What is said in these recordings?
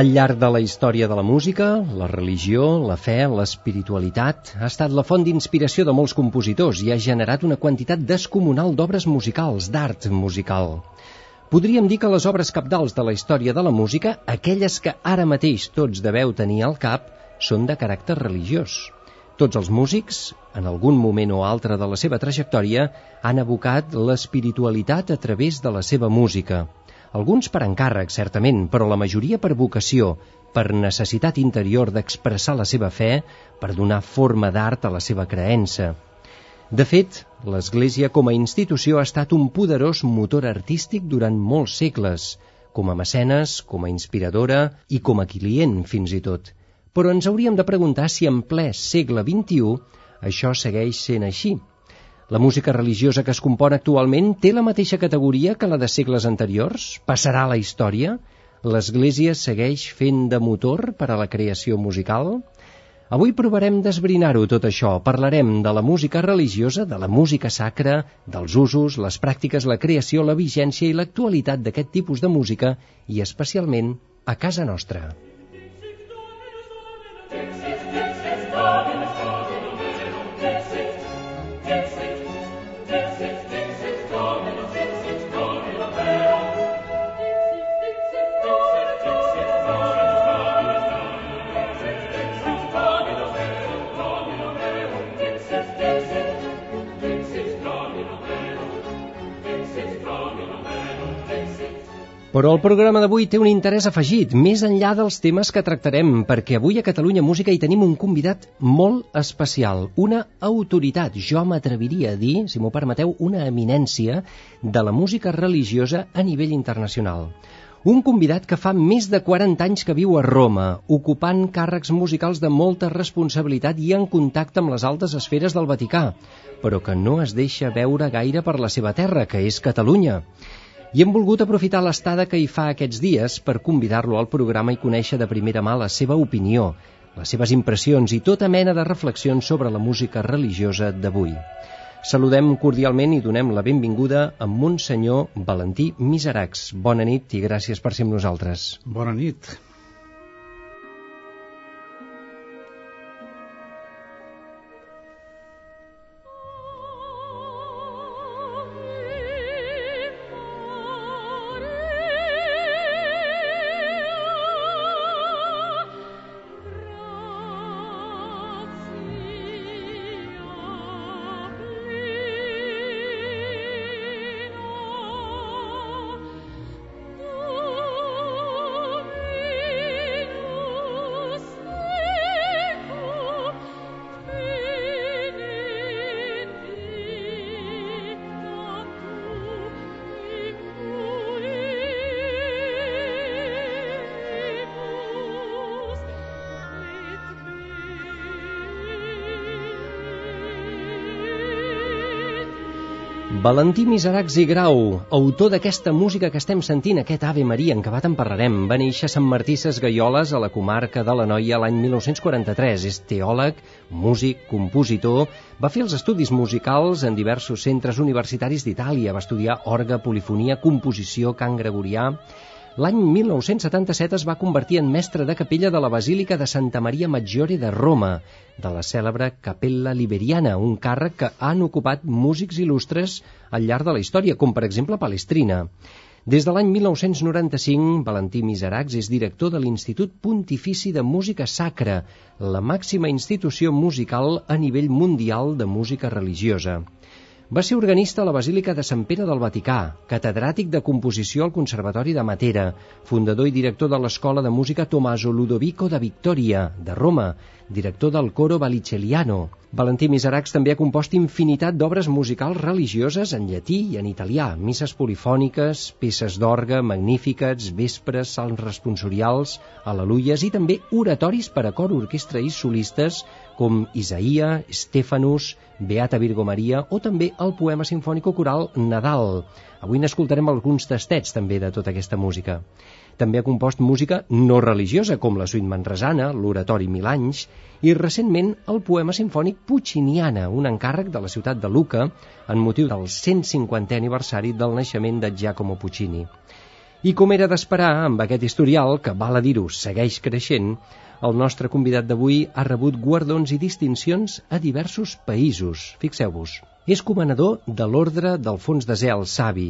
Al llarg de la història de la música, la religió, la fe, l'espiritualitat ha estat la font d'inspiració de molts compositors i ha generat una quantitat descomunal d'obres musicals, d'art musical. Podríem dir que les obres capdals de la història de la música, aquelles que ara mateix tots deveu tenir al cap, són de caràcter religiós. Tots els músics, en algun moment o altre de la seva trajectòria, han abocat l'espiritualitat a través de la seva música. Alguns per encàrrec, certament, però la majoria per vocació, per necessitat interior d'expressar la seva fe, per donar forma d'art a la seva creença. De fet, l'Església com a institució ha estat un poderós motor artístic durant molts segles, com a mecenes, com a inspiradora i com a client, fins i tot. Però ens hauríem de preguntar si en ple segle XXI això segueix sent així. La música religiosa que es compon actualment té la mateixa categoria que la de segles anteriors? Passarà a la història? L'Església segueix fent de motor per a la creació musical? Avui provarem d'esbrinar-ho tot això. Parlarem de la música religiosa, de la música sacra, dels usos, les pràctiques, la creació, la vigència i l'actualitat d'aquest tipus de música i especialment a casa nostra. Però el programa d'avui té un interès afegit, més enllà dels temes que tractarem, perquè avui a Catalunya Música hi tenim un convidat molt especial, una autoritat, jo m'atreviria a dir, si m'ho permeteu, una eminència de la música religiosa a nivell internacional. Un convidat que fa més de 40 anys que viu a Roma, ocupant càrrecs musicals de molta responsabilitat i en contacte amb les altes esferes del Vaticà, però que no es deixa veure gaire per la seva terra, que és Catalunya i hem volgut aprofitar l'estada que hi fa aquests dies per convidar-lo al programa i conèixer de primera mà la seva opinió, les seves impressions i tota mena de reflexions sobre la música religiosa d'avui. Saludem cordialment i donem la benvinguda a Montsenyor Valentí Miseracs. Bona nit i gràcies per ser amb nosaltres. Bona nit. Valentí Miseracs i Grau, autor d'aquesta música que estem sentint, aquest Ave Maria, en què va te'n parlarem, va néixer a Sant Martí Gaioles, a la comarca de la Noia, l'any 1943. És teòleg, músic, compositor, va fer els estudis musicals en diversos centres universitaris d'Itàlia, va estudiar orga, polifonia, composició, cant gregorià, L'any 1977 es va convertir en mestre de capella de la Basílica de Santa Maria Maggiore de Roma, de la cèlebre Capella Liberiana, un càrrec que han ocupat músics il·lustres al llarg de la història, com per exemple Palestrina. Des de l'any 1995, Valentí Miseracs és director de l'Institut Pontifici de Música Sacra, la màxima institució musical a nivell mundial de música religiosa. Va ser organista a la Basílica de Sant Pere del Vaticà, catedràtic de composició al Conservatori de Matera, fundador i director de l'Escola de Música Tommaso Ludovico de Victoria, de Roma, director del coro Valiceliano. Valentí Miseracs també ha compost infinitat d'obres musicals religioses en llatí i en italià, misses polifòniques, peces d'orga, magnífiques, vespres, salms responsorials, aleluies i també oratoris per a cor, orquestra i solistes com Isaïa, Stefanus, Beata Virgo Maria o també el poema sinfònic coral Nadal. Avui n'escoltarem alguns tastets també de tota aquesta música. També ha compost música no religiosa, com la suite manresana, l'oratori Mil anys, i recentment el poema sinfònic Pucciniana, un encàrrec de la ciutat de Luca en motiu del 150è aniversari del naixement de Giacomo Puccini. I com era d'esperar, amb aquest historial, que val a dir-ho, segueix creixent, el nostre convidat d'avui ha rebut guardons i distincions a diversos països. Fixeu-vos. És comanador de l'Ordre del Fons de Zel, Savi.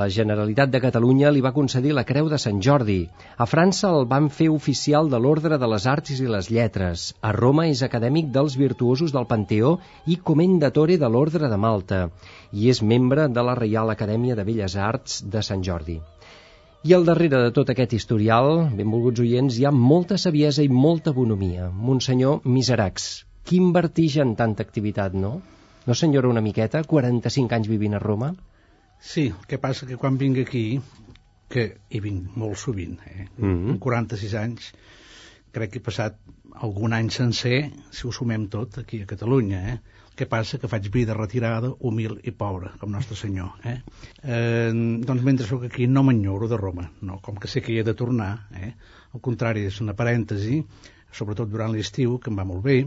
La Generalitat de Catalunya li va concedir la Creu de Sant Jordi. A França el van fer oficial de l'Ordre de les Arts i les Lletres. A Roma és acadèmic dels virtuosos del Panteó i comendatore de l'Ordre de Malta. I és membre de la Reial Acadèmia de Belles Arts de Sant Jordi. I al darrere de tot aquest historial, benvolguts oients, hi ha molta saviesa i molta bonomia. Monsenyor Miseracs, quin vertigi en tanta activitat, no? No senyora una miqueta? 45 anys vivint a Roma? Sí, el que passa que quan vinc aquí, que hi vinc molt sovint, eh? Mm -hmm. 46 anys, crec que he passat algun any sencer, si ho sumem tot, aquí a Catalunya, eh? El que passa que faig vida retirada, humil i pobra, com Nostre Senyor. Eh? Eh, doncs mentre sóc aquí no m'enyoro de Roma, no, com que sé que hi he de tornar, eh? al contrari, és una parèntesi, sobretot durant l'estiu, que em va molt bé,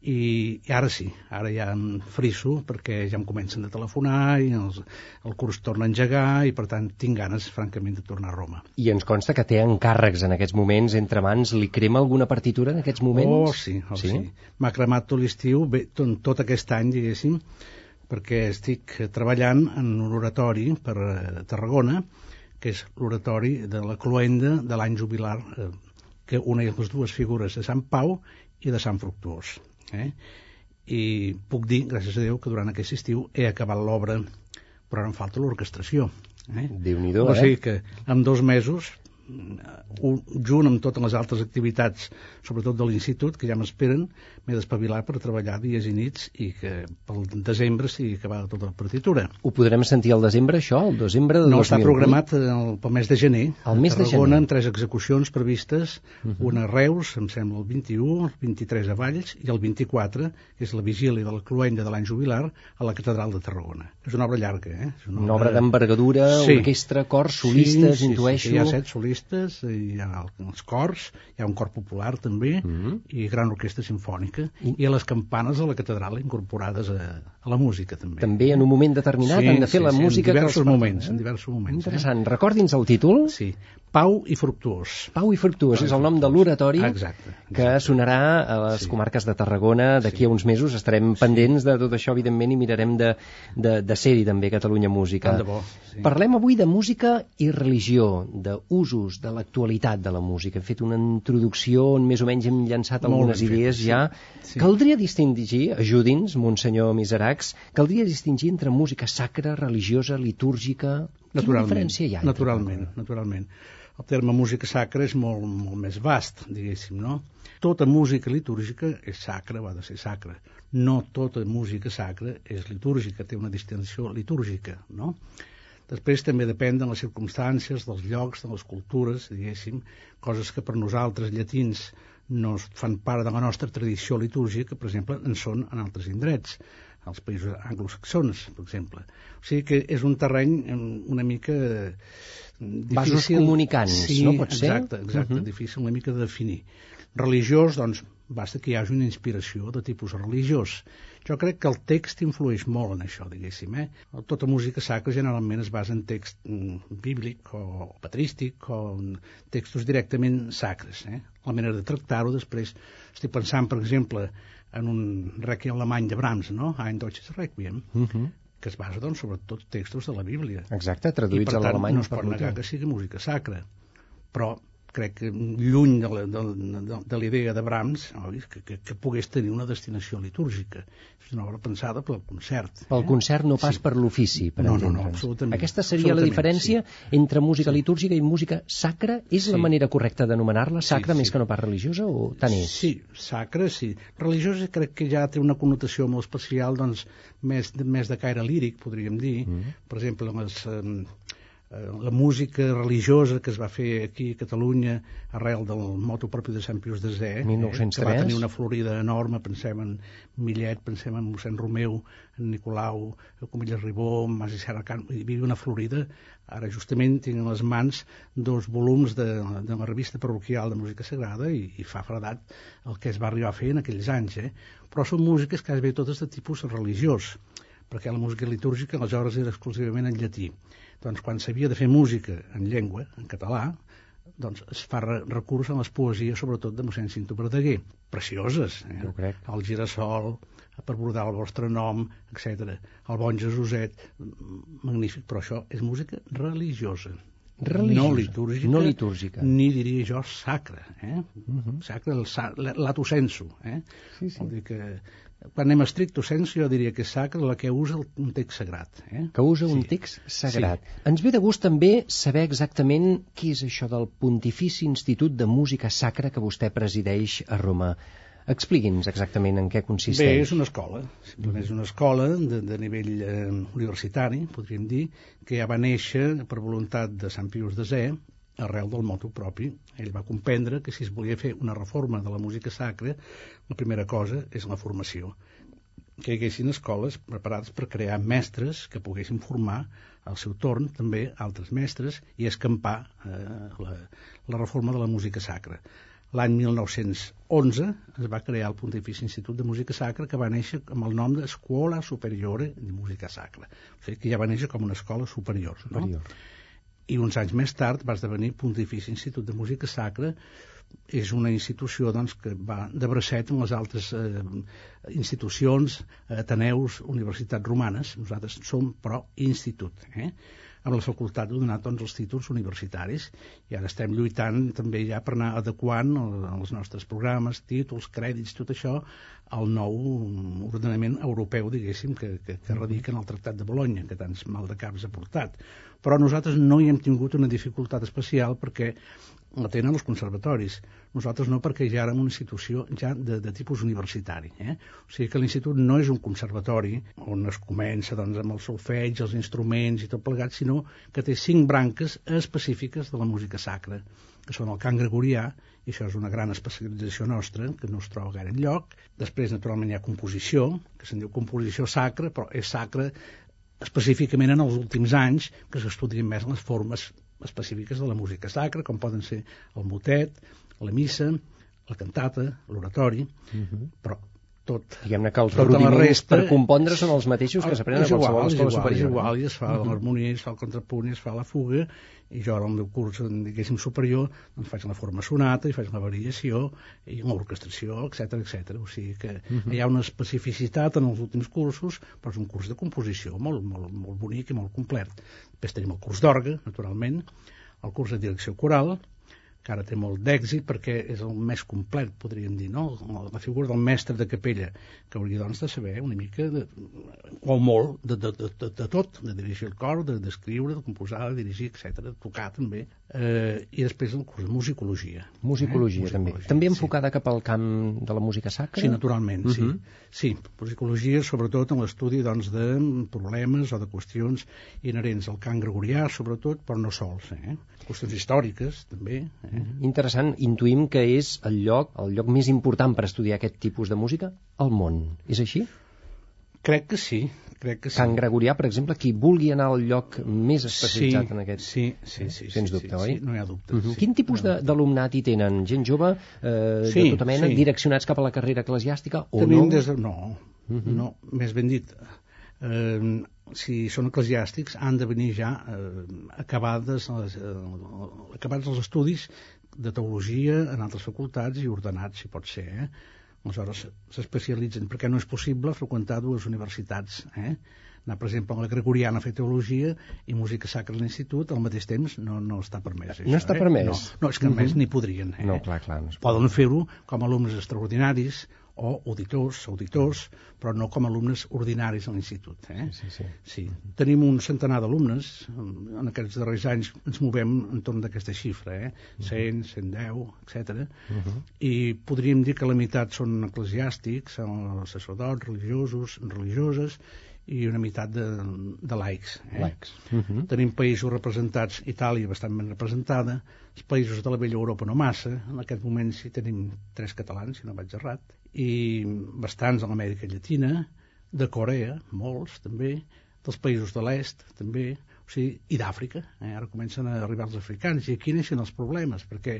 i, i ara sí, ara ja em friso perquè ja em comencen a telefonar i els, el curs torna a engegar i per tant tinc ganes francament de tornar a Roma. I ens consta que té encàrrecs en aquests moments entre mans, li crema alguna partitura en aquests moments? Oh sí, oh, sí. sí. m'ha cremat tot l'estiu, tot, tot aquest any diguéssim, perquè estic treballant en un oratori per eh, Tarragona, que és l'oratori de la Cluenda de l'any jubilar, eh, que una de les dues figures de Sant Pau i de Sant Fructuós. Eh? I puc dir, gràcies a Déu, que durant aquest estiu he acabat l'obra, però ara em falta l'orquestració. Eh? Déu-n'hi-do, o sigui que en dos mesos junt amb totes les altres activitats, sobretot de l'institut, que ja m'esperen, m'he d'espavilar per treballar dies i nits i que pel desembre sigui acabada tota la partitura. Ho podrem sentir al desembre, això? El desembre de no, 2008? està programat el, pel mes de gener. El mes de gener. amb tres execucions previstes, uh mhm. -huh. una a Reus, em sembla el 21, el 23 a Valls i el 24, que és la vigília de la Cluenda de l'any jubilar, a la Catedral de Tarragona. És una obra llarga, eh? És una obra, una obra d'envergadura, sí. orquestra, cors, solistes, sí, sí, intueixo... Sí, hi ha set solistes, i hi ha els cors, hi ha un cor popular també, mm -hmm. i gran orquestra sinfònica, I... i a les campanes de la catedral incorporades a, a la música també. També en un moment determinat sí, han de fer sí, la sí, música... En diversos que els... moments, eh? en diversos moments. Interessant. Eh? Recordi'ns el títol. Sí, Pau i Fructuós. Pau i Fructuós, Pau és el nom de l'oratori que sonarà a les sí. comarques de Tarragona d'aquí sí. a uns mesos. Estarem sí. pendents de tot això, evidentment, i mirarem de, de, de ser-hi també Catalunya Música. de bo, sí. Parlem avui de música i religió, d'usos, de l'actualitat de la música. Hem fet una introducció on més o menys hem llançat Molt algunes idees ja. Sí. Caldria distingir, ajudi'ns, Monsenyor Miseracs, caldria distingir entre música sacra, religiosa, litúrgica... Quina diferència hi ha? Naturalment, naturalment. El terme música sacra és molt, molt més vast, diguéssim, no? Tota música litúrgica és sacra, va de ser sacra. No tota música sacra és litúrgica, té una distinció litúrgica, no? Després també depèn de les circumstàncies, dels llocs, de les cultures, diguéssim, coses que per nosaltres llatins no fan part de la nostra tradició litúrgica, per exemple, en són en altres indrets. als països anglosaxons, per exemple. O sigui que és un terreny una mica difícil... Vasos comunicants, sí, no pot ser? Exacte, exacte, uh. -huh. difícil una mica de definir. Religiós, doncs, basta que hi hagi una inspiració de tipus religiós. Jo crec que el text influeix molt en això, diguéssim. Eh? Tota música sacra generalment es basa en text mm, bíblic o patrístic o en textos directament sacres. Eh? La manera de tractar-ho després... Estic pensant, per exemple, en un requiem alemany de Brahms, no? Ein Deutsches Requiem, Uh -huh. que es basa, doncs, sobretot textos de la Bíblia. Exacte, I, traduïts per a tant, l'alemany no es per pot negar que sigui música sacra. Però crec que lluny de la, de, de, de la idea de Brahms oi, que, que, que pogués tenir una destinació litúrgica. És una obra pensada pel concert. Pel concert no pas Sí. per l'ofici, per No, no, no, absolutament. Aquesta seria la Absolutament, diferència entre música litúrgica i música sacra? És la Sí. manera correcta d'anomenar-la sacra Sí, més sí. que no pas religiosa o tant és? Sí, sacra, sí. Religiosa crec que ja té una connotació molt especial, doncs, més, més de caire líric, podríem dir. Mm. Per exemple, les, eh, eh, la música religiosa que es va fer aquí a Catalunya arrel del moto propi de Sant Pius Desè, 1903. que va tenir una florida enorme, pensem en Millet, pensem en mossèn Romeu, en Nicolau, el Comillas Ribó, en Mas i Serra Can, hi havia una florida, ara justament tinc en les mans dos volums de, de la revista parroquial de música sagrada i, i fa fredat el que es va arribar a fer en aquells anys, eh? però són músiques que bé totes de tipus religiós, perquè la música litúrgica aleshores era exclusivament en llatí. Doncs quan s'havia de fer música en llengua, en català, doncs es fa re recurs a les poesies, sobretot de mossèn Cinto Verdaguer, precioses, eh? Jo crec. El girassol, per bordar el vostre nom, etc. El bon Jesuset, magnífic, però això és música religiosa. Religiosa, No litúrgica. no litúrgica. Ni diria jo sacra, eh? Sacra, el sa lato sensu, eh? Sí, sí. Vol dir que quan anem a stricto sensu jo diria que és sacra la que usa un text sagrat, eh? que usa un Sí. text sagrat. Ens ve de gust també saber exactament què és això del Pontifici Institut de Música Sacra que vostè presideix a Roma. Expliqui'ns exactament en què consisteix. Bé, és una escola, simplement és una escola de, de nivell eh, universitari, podríem dir, que ja va néixer per voluntat de Sant Pius Desè, arrel del motu propi. Ell va comprendre que si es volia fer una reforma de la música sacra, la primera cosa és la formació. Que hi haguessin escoles preparades per crear mestres que poguessin formar al seu torn també altres mestres i escampar eh, la, la reforma de la música sacra. L'any 1911 es va crear el Pontifici Institut de Música Sacra que va néixer amb el nom d'Escola Superiore de Música Sacra. O sigui que ja va néixer com una escola superior. No? I uns anys més tard va esdevenir Pontifici Institut de Música Sacra és una institució doncs, que va de bracet amb les altres eh, institucions, ateneus, universitats romanes. Nosaltres som, però, institut. Eh? Amb la facultat de donar doncs, els títols universitaris i ara estem lluitant també ja per anar adequant el- els nostres programes, títols, crèdits, tot això al nou ordenament europeu, diguéssim, que, que, que radica en el Tractat de Bologna, que tants mal de caps ha portat. Però nosaltres no hi hem tingut una dificultat especial perquè la tenen els conservatoris. Nosaltres no, perquè ja érem una institució ja de, de tipus universitari. Eh? O sigui que l'institut no és un conservatori on es comença doncs, amb el solfeig, els instruments i tot plegat, sinó que té cinc branques específiques de la música sacra, que són el cant gregorià, i això és una gran especialització nostra, que no es troba gaire enlloc. Després, naturalment, hi ha composició, que se'n diu composició sacra, però és sacra específicament en els últims anys que s'estudien més les formes específiques de la música sacra, com poden ser el motet, la missa, la cantata, l'oratori, però tot Diguem-ne que els Tota rudiments resta- per compondre són els mateixos que s'aprenen a igual, qualsevol escola igual, superior. És igual, i es fa l'harmonia, es fa el contrapunt, es fa la fuga, i jo ara al meu curs, diguéssim, superior, doncs faig la forma sonata, i faig la variació, i l'orquestració, etc etc. O sigui que hi ha una especificitat en els últims cursos, però és un curs de composició molt, molt, molt bonic i molt complet. Després tenim el curs d'orgue, naturalment, el curs de direcció coral, que ara té molt d'èxit perquè és el més complet, podríem dir, no? La figura del mestre de capella, que hauria doncs de saber una mica, de, o molt, de, de, de, de, de tot, de dirigir el cor, de- d'escriure, de, composar, de dirigir, etc, de tocar també, eh, i després el curs de musicologia. Musicologia, Eh? també. Musicologia, També sí. enfocada cap al camp de la música sacra? Sí, naturalment, sí. Mhm. Sí, musicologia, sobretot en l'estudi doncs, de problemes o de qüestions inherents al cant gregorià, sobretot, però no sols. Eh? Qüestions històriques, també. Eh? Interessant, intuïm que és el lloc, el lloc més important per estudiar aquest tipus de música al món. És així? Crec que sí, crec que sí. Can Gregorià, per exemple, qui vulgui anar al lloc més especialitzat sí, en aquest... Sí, sí, sí. Sens sí, dubte, sí, oi? Sí, no hi ha dubte. Uh -huh. sí. Quin tipus No. d'alumnat hi tenen? Gent jove, eh, Sí, de tota mena, sí. direccionats cap a la carrera eclesiàstica o Tenim no? des de... No, no, més ben dit. Eh, si són eclesiàstics han de venir ja eh, acabades les, eh, acabats els estudis de teologia en altres facultats i ordenats, si pot ser, eh? Aleshores s'especialitzen, perquè no és possible freqüentar dues universitats, eh? anar, per exemple, a la Gregoriana a fer teologia i música sacra a l'institut al mateix temps no, no està permès. No està eh? permès? No, no és que a més ni podrien. Eh? No, clar, clar. No. Poden fer-ho com a alumnes extraordinaris o auditors, auditors, però no com alumnes ordinaris a l'institut. Eh? Sí, sí. Sí. Tenim un centenar d'alumnes, en aquests darrers anys ens movem entorn d'aquesta xifra, eh? 100, 110, etc. I podríem dir que la meitat són eclesiàstics, són sacerdots, religiosos, religioses, i una meitat de, de laics. Eh? Laics. Uh -huh. Tenim països representats, Itàlia bastant ben representada, els països de la vella Europa no massa, en aquest moment sí tenim tres catalans, si no vaig errat, i bastants a l'Amèrica Llatina, de Corea, molts també, dels països de l'est també, o sigui, i d'Àfrica, eh? ara comencen a arribar els africans, i aquí neixen els problemes, perquè,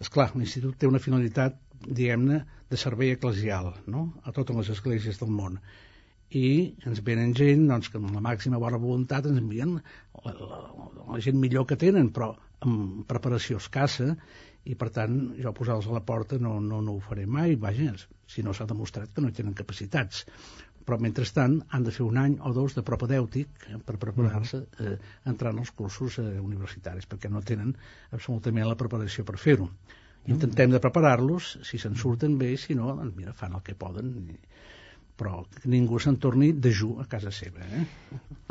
és clar, l'institut té una finalitat, diguem-ne, de servei eclesial, no?, a totes les esglésies del món, i ens venen gent doncs, que amb la màxima bona voluntat ens envien la, la, la gent millor que tenen, però amb preparació escassa, i per tant jo posar-los a la porta no, no, no ho faré mai, vaja, si no s'ha demostrat que no tenen capacitats. Però mentrestant han de fer un any o dos de propedèutic eh, per preparar-se eh, entrant als cursos eh, universitaris, perquè no tenen absolutament la preparació per fer-ho. Intentem de preparar-los, si se'n surten bé, si no, doncs mira, fan el que poden, i, però que ningú se'n torni dejú a casa seva. Eh?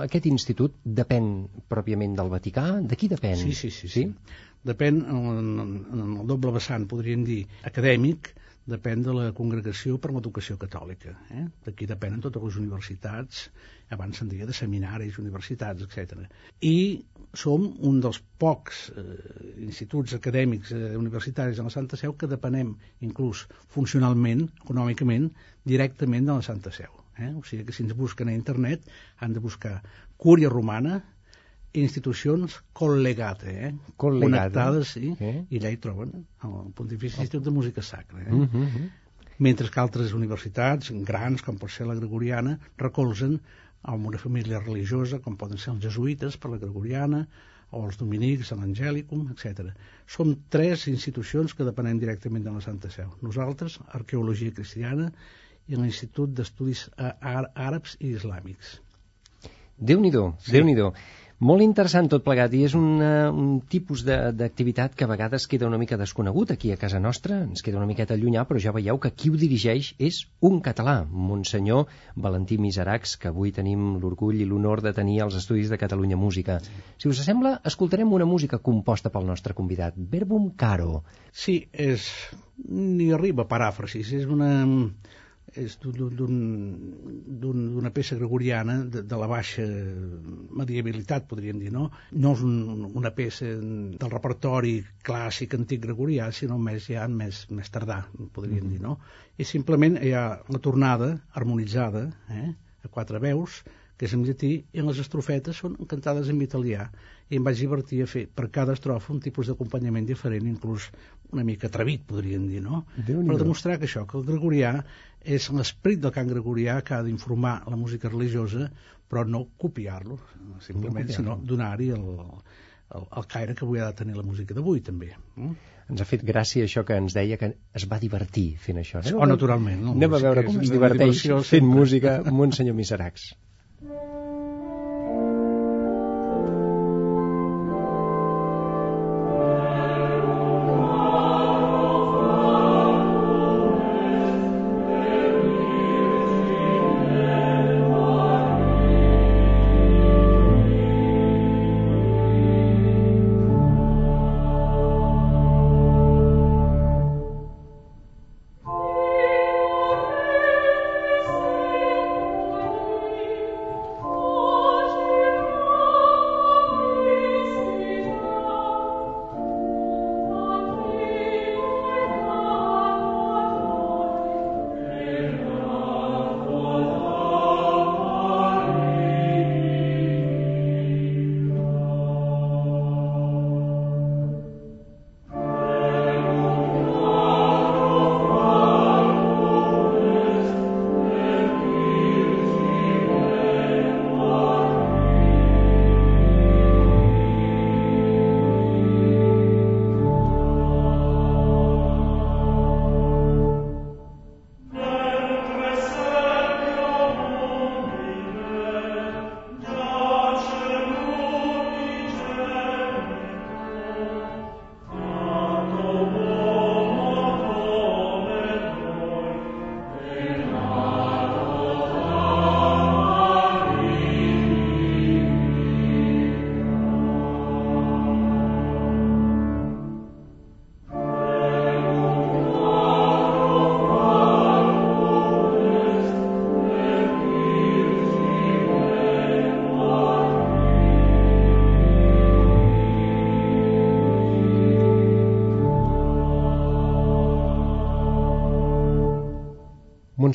Aquest institut depèn pròpiament del Vaticà? De qui depèn? Sí, sí, sí. sí? Depèn, en, en el doble vessant, podríem dir, acadèmic, depèn de la Congregació per l'Educació Catòlica. Eh? D'aquí depenen totes les universitats, abans se'n deia de seminaris, universitats, etc. I som un dels pocs eh, instituts acadèmics eh, universitaris de la Santa Seu que depenem, inclús funcionalment, econòmicament, directament de la Santa Seu. Eh? O sigui que si ens busquen a internet han de buscar Cúria Romana, institucions col·legate, eh? Collegate. connectades, sí, Eh? i allà hi troben el Pontifici Institut de Música Sacra. Eh? Uh -huh. Mentre que altres universitats, grans, com pot ser la Gregoriana, recolzen amb una família religiosa, com poden ser els jesuïtes per la Gregoriana, o els dominics a l'Angèlicum, etc. Som tres institucions que depenem directament de la Santa Seu. Nosaltres, Arqueologia Cristiana, i l'Institut d'Estudis Àrabs i Islàmics. Déu-n'hi-do, Sí. Déu-n'hi-do. Molt interessant tot plegat i és una, un tipus de- d'activitat que a vegades queda una mica desconegut aquí a casa nostra, ens queda una miqueta llunyà, però ja veieu que qui ho dirigeix és un català, Monsenyor Valentí Miseracs, que avui tenim l'orgull i l'honor de tenir als Estudis de Catalunya Música. Si us sembla, escoltarem una música composta pel nostre convidat, Verbum Caro. Sí, és... ni arriba a paràfrasis, és una és d'un- d'un- d'un- d'una peça gregoriana de, de la baixa medievalitat, podríem dir, no? No és un, una peça del repertori clàssic antic gregorià, sinó més ja més, més tardà, podríem dir, no? I simplement hi ha la tornada harmonitzada, eh? a quatre veus, que és en llatí, i les estrofetes són cantades en italià. I em vaig divertir a fer per cada estrofa un tipus d'acompanyament diferent, inclús una mica atrevit, podríem dir, no? Déu-n'hi-do. Per demostrar que això, que el gregorià és l'esperit del cant gregorià que ha d'informar la música religiosa, però no copiar-lo, simplement, No sinó copiar-lo. donar-hi el, el, el caire que avui ha de tenir la música d'avui, també. Mm? Ens ha fet gràcia això que ens deia que es va divertir fent això. Anem Oh, naturalment, no? Anem a veure com es diverteix fent sempre. música Monsenyor Miseracs.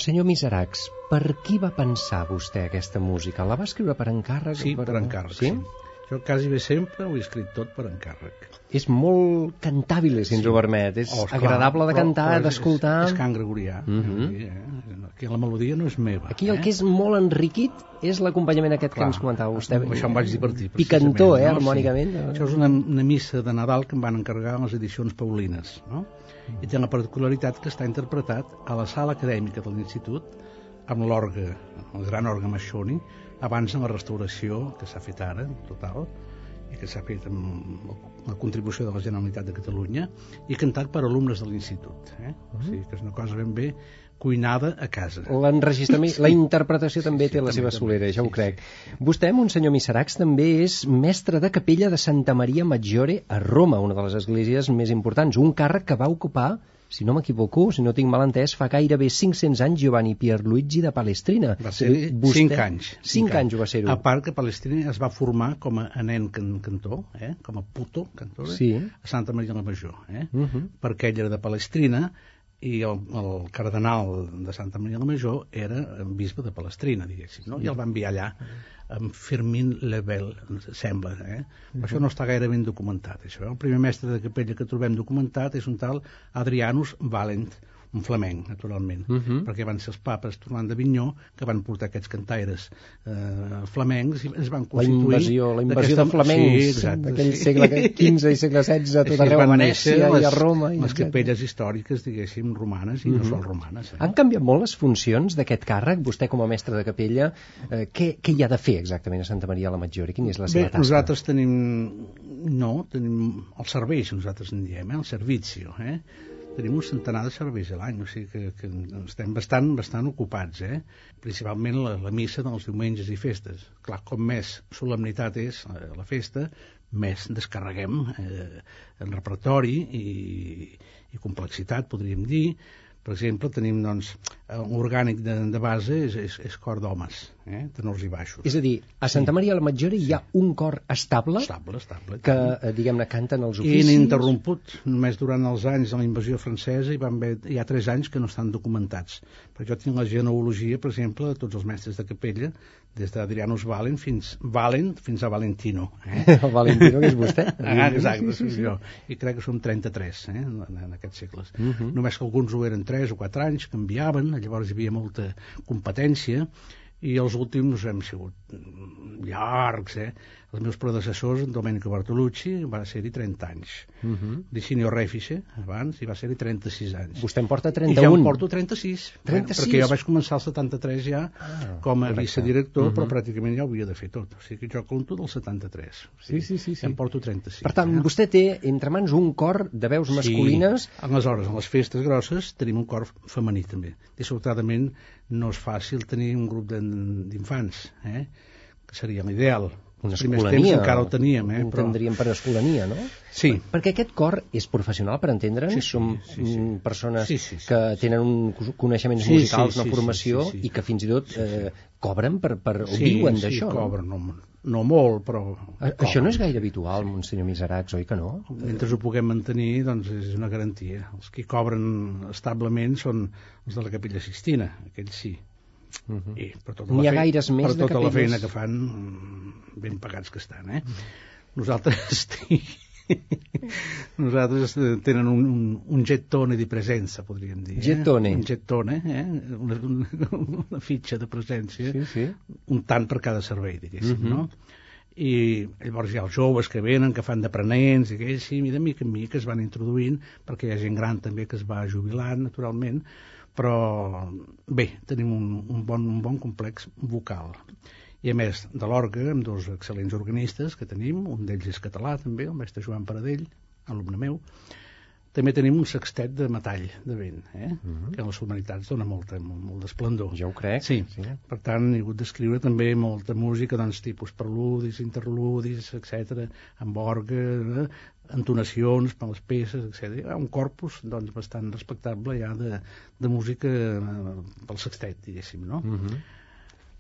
Monsenyor Miseracs, per qui va pensar vostè aquesta música? La va escriure per encàrrec? Sí, per encàrrec, sí. Jo quasi bé sempre ho he escrit tot per encàrrec. És molt cantàbil, si ens ho permet. És Oh, esclar, agradable de però- cantar, és- d'escoltar. És, és cant gregorià. Mhm. Aquí, eh? Aquí la melodia no és meva. Aquí el eh? que és molt enriquit és l'acompanyament aquest Clar, que ens comentava vostè. Això em vaig divertir. Picantó, eh, no? harmònicament. Sí. Això és una, una missa de Nadal que em van encarregar en les edicions paulines. No? I té la particularitat que està interpretat a la sala acadèmica de l'Institut amb l'orgue, el gran orgue Machoni, abans de la restauració que s'ha fet ara, total, i que s'ha fet amb la contribució de la Generalitat de Catalunya, i cantat per alumnes de l'Institut. Eh? O sigui que és una cosa ben bé cuinada a casa. L'enregistrament, la interpretació també sí, té la també, seva també, solera, ja ho sí, crec. Vostè, Monsenyor Miseracs, també és mestre de capella de Santa Maria Maggiore a Roma, una de les esglésies més importants, un càrrec que va ocupar si no m'equivoco, si no tinc mal entès, fa gairebé 500 anys Giovanni Pierluigi de Palestrina. Va ser Vostè- 5 anys. Cinc anys ho va ser-ho. A part que Palestina es va formar com a nen can cantor, eh? com a puto cantor, Sí. a Santa Maria la Major, eh? Uh -huh. perquè ell era de Palestrina i el, el cardenal de Santa Maria la Major era bisbe de Palestrina, diguéssim, no? i el va enviar allà amb Fermín Lebel, sembla, eh? Però això no està gaire ben documentat, això. El primer mestre de capella que trobem documentat és un tal Adrianus Valent, un flamenc, naturalment, Uh -huh. perquè van ser els papes tornant d'Avinyó que van portar aquests cantaires eh, flamencs i es van La constituir... invasió, la invasió de flamencs sí, exacte, d'aquell sí. segle XV i segle XVI a tot arreu, a Venècia néixer i a les- Roma. i Les etcètera. capelles històriques, diguéssim, romanes i no Mhm. sols romanes. Eh? Han canviat molt les funcions d'aquest càrrec? Vostè com a mestre de capella, eh, què, què hi ha de fer exactament a Santa Maria la Maggiore? Quina és la seva Bé, tasca? nosaltres tenim... No, tenim els serveis, nosaltres en diem, eh? el servicio, eh? Tenim un centenar de serveis a l'any, o sigui que, que estem bastant, bastant ocupats, eh? Principalment la, la missa dels diumenges i festes. Clar, com més solemnitat és eh, la festa, més descarreguem eh, en repertori i, i complexitat, podríem dir. Per exemple, tenim doncs, un orgànic de, de base és, és, és cor d'homes, eh? tenors i baixos. És a dir, a Santa Maria la Maggiore hi ha un cor estable Estable, estable. que, eh, diguem-ne, canten els I oficis... ininterromput, només durant els anys de la invasió francesa hi, van haver, hi ha tres anys que no estan documentats. Però jo tinc la genealogia, per exemple, de tots els mestres de capella, des d'Adrianus Valen fins, Valen fins a Valentino. Eh? El Valentino, que és vostè. Ah, exacte, sí, sí, jo. I crec que som 33 eh, en, en aquests segles. Uh -huh. Només que alguns ho eren 3 o 4 anys, canviaven, llavors hi havia molta competència, i els últims hem sigut llargs, eh? Els meus predecessors, en Domenico Bartolucci, va ser-hi 30 anys. Uh -huh. Licinio Refice, abans, i va ser-hi 36 anys. Vostè en porta I 31. ja en porto 36. 36. perquè jo vaig començar el 73 ja Ah, com a correcte. vicedirector, Uh -huh. però pràcticament ja ho havia de fer tot. O sigui que jo conto del 73. O sigui, Sí, sí, sí, sí. En porto 36. Per tant, eh? vostè té entre mans un cor de veus masculines... Sí. Aleshores, en les festes grosses tenim un cor femení també. Dissortadament no és fàcil tenir un grup d'infants, eh? que seria l'ideal. Una Els primers temps encara ho teníem, eh? però... Entendríem per escolania, no? Sí, Perquè aquest cor és professional, per entendre'ns? Sí, sí, Som sí, sí. mm, persones Sí, sí, sí. que tenen un coneixements Sí, musicals, sí, una sí, formació, sí, sí, sí. i que fins i tot eh, cobren per, per, sí, viuen sí, d'això. no? cobren, no, no molt, però... A- Això no és gaire habitual, Monsenyor Miseracs, oi que no? Mentre ho puguem mantenir, doncs és una garantia. Els que cobren establement són els de la Capella Sistina, aquells sí. Uh -huh. I per tota N'hi la ha gaires més per de tota la feina que fan, mm, ben pagats que estan, eh? Nosaltres nosaltres eh, tenen un, un, un gettone di presenza, podríem dir. Eh? Gettone. Un gettone, eh? Una, una, una fitxa de presència, Sí, sí. un tant per cada servei, diguéssim, Mhm. no? i llavors hi ha els joves que venen, que fan d'aprenents, i de mica en mica es van introduint, perquè hi ha gent gran també que es va jubilant, naturalment, però bé, tenim un, un, bon, un bon complex vocal. I a més de l'orgue, amb dos excel·lents organistes que tenim, un d'ells és català també, el mestre Joan Paradell, alumne meu, també tenim un sextet de metall de vent, eh? Mhm. que a les humanitats dona molta, molt, molt d'esplendor. Jo ho crec. Sí. sí. Per tant, he hagut d'escriure també molta música, doncs, tipus preludis, interludis, etc, amb orgue, eh, entonacions per les peces, etc. Hi ha un corpus, doncs, bastant respectable ja de, de música eh, pel sextet, diguéssim, no? Uh -huh.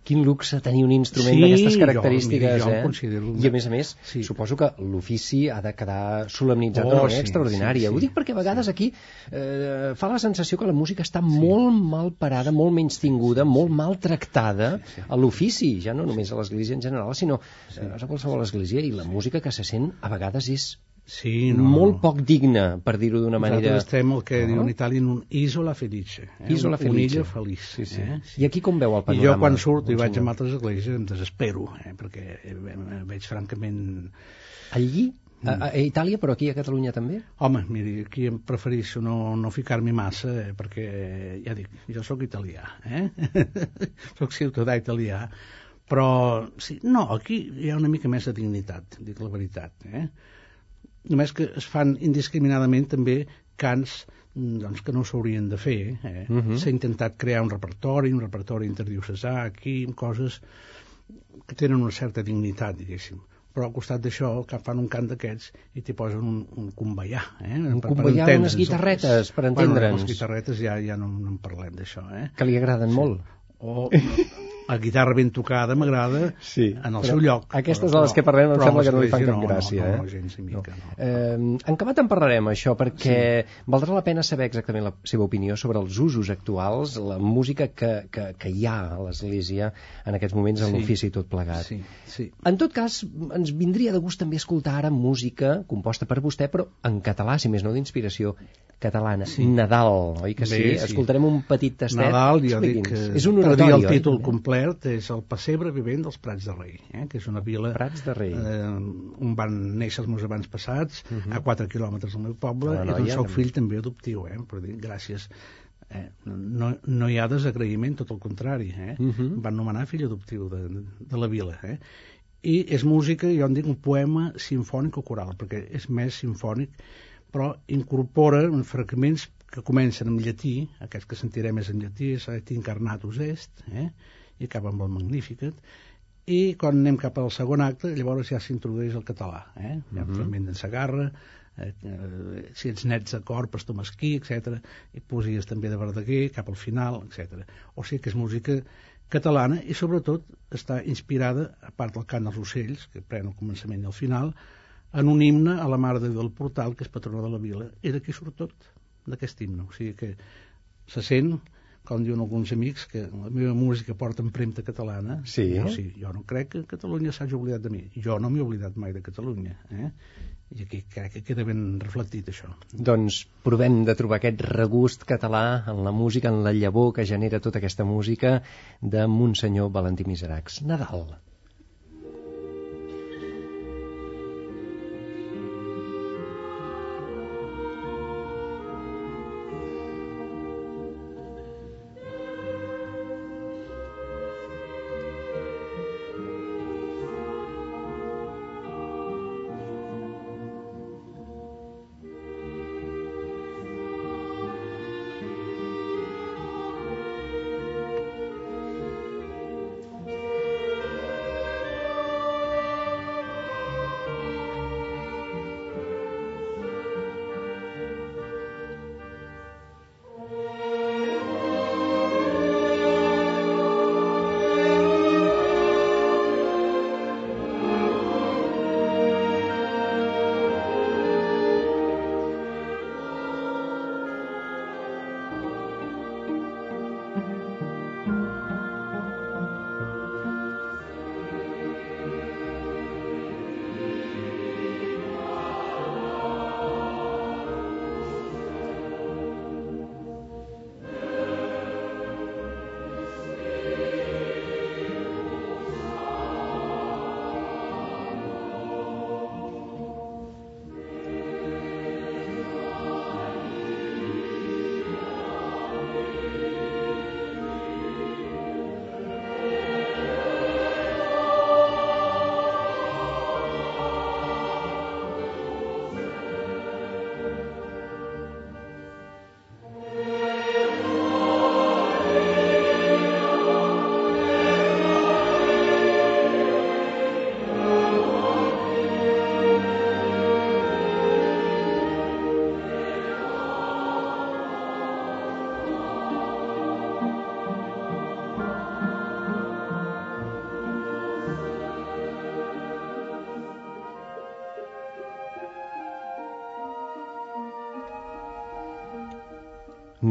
quin luxe tenir un instrument Sí, d'aquestes jo- característiques, mira, jo eh? considero- I a més a més, Sí. suposo que l'ofici ha de quedar solemnitzat Oh, d'una manera sí, extraordinària. sí, sí. Ho dic perquè a vegades aquí eh, fa la sensació que la música està molt mal parada, molt menys tinguda, molt maltractada a l'ofici, ja no només a l'església en general, sinó eh, a qualsevol església, i la música que se sent a vegades és Sí, no, molt poc digna, per dir-ho d'una manera... Nosaltres estem el que No? diu en Itàlia un isola felice. Eh? Isola felice. illa feliç. Sí, sí. Eh? I aquí com veu el I panorama? jo quan surto i vaig a altres esglésies em desespero, eh? perquè eh, veig francament... Allí, a, a Itàlia, però aquí a Catalunya també? Home, miri, aquí em prefereixo no, no ficar-m'hi massa, eh? perquè, ja dic, jo sóc italià, eh? sóc ciutadà italià, però, sí, no, aquí hi ha una mica més de dignitat, dic la veritat, eh? Només que es fan indiscriminadament també cants mm, doncs, que no s'haurien de fer. Eh? Mhm. S'ha intentat crear un repertori, un repertori interdiocesà, aquí, amb coses que tenen una certa dignitat, diguéssim. Però al costat d'això, que fan un cant d'aquests i t'hi posen un, un conveià. Eh? Un Per- per conveià, entendre'ns unes guitarretes, per Bueno, entendre'ns. les guitarretes ja, ja no, no en parlem d'això. Eh? Que li agraden molt. O la guitarra ben tocada m'agrada Sí, en el seu lloc. Aquestes Però- de les que parlem em sembla que no li fan cap no, gràcia. No, no, eh? gens mica, no. Eh, en acabat en parlarem, això, perquè valdrà la pena saber exactament la seva opinió sobre els usos actuals, la música que, que, que hi ha a l'Església en aquests moments en Sí. l'ofici tot plegat. Sí, sí. En tot cas, ens vindria de gust també escoltar ara música composta per vostè, però en català, si més no d'inspiració catalana. Sí. Nadal, oi que sí? Bé, sí. Escoltarem un petit tastet. Nadal, jo dic que És un oratori, el oi? títol complet és el pessebre vivent dels Prats de Rei, eh? que és una vila Prats de Rei. eh, on van néixer els meus abans passats, a 4 quilòmetres del meu poble, i no, d'on ja soc no. fill també adoptiu, eh? per dir, gràcies. Eh, no, no hi ha desagraïment, tot el contrari. Eh? Mhm. Em Van nomenar fill adoptiu de, de la vila. Eh? I és música, jo en dic un poema sinfònic o coral, perquè és més sinfònic, però incorpora uns fragments que comencen en llatí, aquests que sentirem és en llatí, és et incarnatus est, eh? I acaba amb el Magnificat, i quan anem cap al segon acte, llavors ja s'introdueix el català, eh? hi ha un fragment d'en Sagarra, eh, eh, si ets nets de cor, pastor mesquí, etc. i poesies també de Verdaguer, cap al final, etc. O sigui que és música catalana i sobretot està inspirada, a part del cant dels ocells, que pren el començament i el final, en un himne a la Mare de Déu del Portal, que és patrona de la vila, i d'aquí surt tot, d'aquest himne. O sigui que se sent, com diuen alguns amics, que la meva música porta empremta catalana. Sí. Jo, sí, jo no crec que Catalunya s'hagi oblidat de mi. Jo no m'he oblidat mai de Catalunya. Eh? I aquí crec que queda ben reflectit això. Doncs provem de trobar aquest regust català en la música, en la llavor que genera tota aquesta música de Monsenyor Valentí Miseracs. Nadal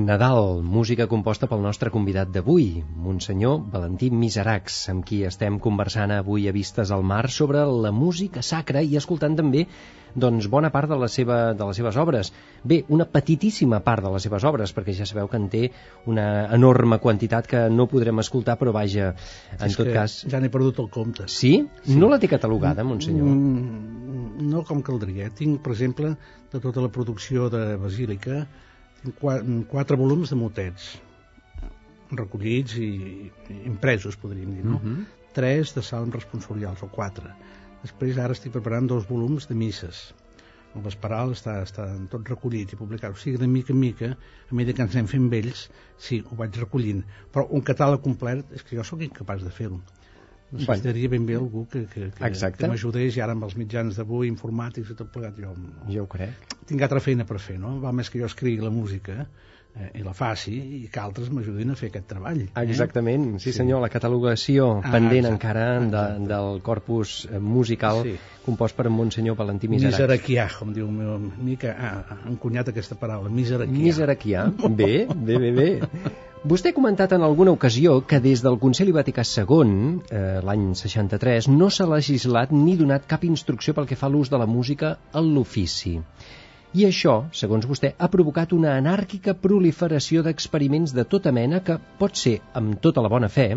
Nadal, música composta pel nostre convidat d'avui, Monsenyor Valentí Miseracs, amb qui estem conversant avui a Vistes al Mar sobre la música sacra i escoltant també doncs, bona part de, la seva, de les seves obres. Bé, una petitíssima part de les seves obres, perquè ja sabeu que en té una enorme quantitat que no podrem escoltar, però vaja, en És tot cas... Ja n'he perdut el compte. Sí? sí? No la té catalogada, Monsenyor? Mm, no com caldria. Tinc, per exemple, de tota la producció de Basílica, quatre volums de motets recollits i, impresos, podríem dir, no? Mhm. Tres de salms responsorials, o quatre. Després ara estic preparant dos volums de misses. El Vesperal està, està tot recollit i publicat. O sigui, de mica en mica, a mesura que ens anem fent vells, sí, ho vaig recollint. Però un catàleg complet, és que jo sóc incapaç de fer-ho. Necessitaria ben bé algú que, que, que, Exacte. que m'ajudés i ara amb els mitjans d'avui, informàtics i tot plegat, jo Jo ho crec. tinc altra feina per fer, no? Val més que jo escrigui la música eh, i la faci i que altres m'ajudin a fer aquest treball. Eh? Exactament, sí, Sí. senyor, la catalogació Ah, pendent exacte, encara de, exacte. del corpus eh, musical Sí. compost per en Monsenyor Valentí Miseracs. Miseraquià, com diu el meu amic, que ha ha encunyat aquesta paraula, miseraquià. Miseraquià. Bé, bé, bé, bé. Vostè ha comentat en alguna ocasió que des del Concili Vaticà II, eh, l'any 63, no s'ha legislat ni donat cap instrucció pel que fa a l'ús de la música en l'ofici. I això, segons vostè, ha provocat una anàrquica proliferació d'experiments de tota mena que, pot ser amb tota la bona fe,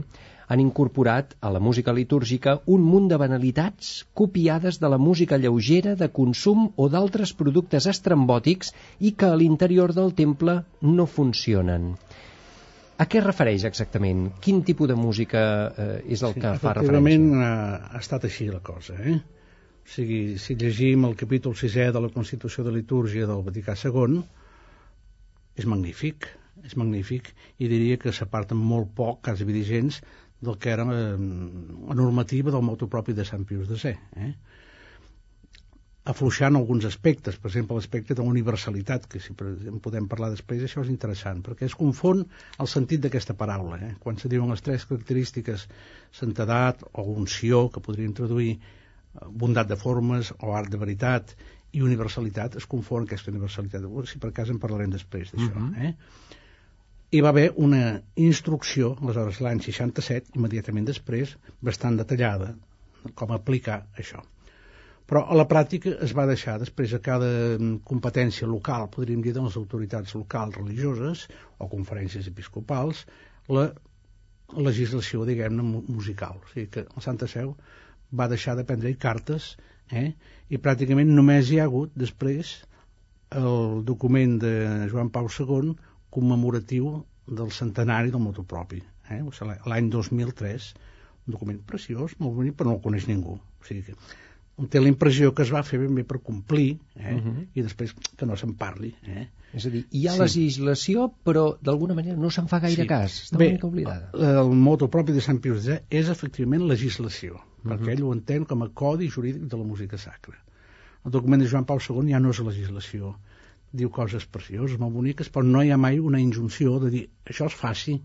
han incorporat a la música litúrgica un munt de banalitats copiades de la música lleugera, de consum o d'altres productes estrambòtics i que a l'interior del temple no funcionen. A què es refereix exactament? Quin tipus de música eh, és el que fa referència? ha, ha estat així la cosa, eh? O sigui, si llegim el capítol 6è de la Constitució de Litúrgia del Vaticà II, és magnífic, és magnífic, i diria que s'aparten molt poc, quasi vigents, del que era eh, la normativa del motu propi de Sant Pius X. Eh? Afluixant alguns aspectes, per exemple l'aspecte de la universalitat, que si en podem parlar després, això és interessant, perquè es confon el sentit d'aquesta paraula. Eh? Quan se diuen les tres característiques, santedat o unció, que podríem traduir eh, bondat de formes o art de veritat, i universalitat, es confon aquesta universalitat. Si per cas en parlarem després d'això. Uh -huh. eh? Hi va haver una instrucció, aleshores l'any 67, immediatament després, bastant detallada, com aplicar això però a la pràctica es va deixar després a cada competència local, podríem dir de les autoritats locals religioses o conferències episcopals, la legislació, diguem-ne, musical. O sigui que el Santa Seu va deixar de prendre cartes eh? i pràcticament només hi ha hagut després el document de Joan Pau II commemoratiu del centenari del motu propi, eh? L'any 2003, un document preciós, molt bonic, però no el coneix ningú. O sigui que té la impressió que es va fer ben bé per complir eh? uh -huh. i després que no se'n parli eh? És a dir, hi ha Sí. legislació, però d'alguna manera no se'n fa gaire Sí. cas. Està Bé, una mica oblidada. el moto propi de Sant Pius X és efectivament legislació, perquè ell ho entén com a codi jurídic de la música sacra. El document de Joan Pau II ja no és legislació, diu coses precioses, molt boniques, però no hi ha mai una injunció de dir això es faci,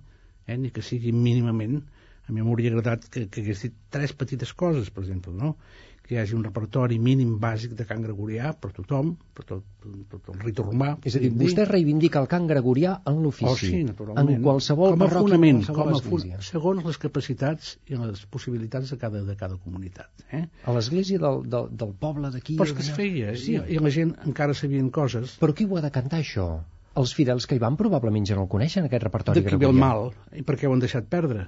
eh? ni que sigui mínimament a mi m'hauria agradat que, que hagués dit tres petites coses, per exemple, no? Que hi hagi un repertori mínim bàsic de cant gregorià per tothom, per tot, tot el ritu romà. És a dir, vostè reivindica el cant gregorià en l'ofici. Oh, sí. En qualsevol com a fonament, com a fun... segons les capacitats i les possibilitats de cada, de cada comunitat. Eh? A l'església del, del, del poble d'aquí... Però és que es feia, Sí. i, i la gent encara sabien coses Però qui ho ha de cantar, això? Els fidels que hi van probablement ja no el coneixen, aquest repertori de qui ve el mal i per què ho han deixat perdre.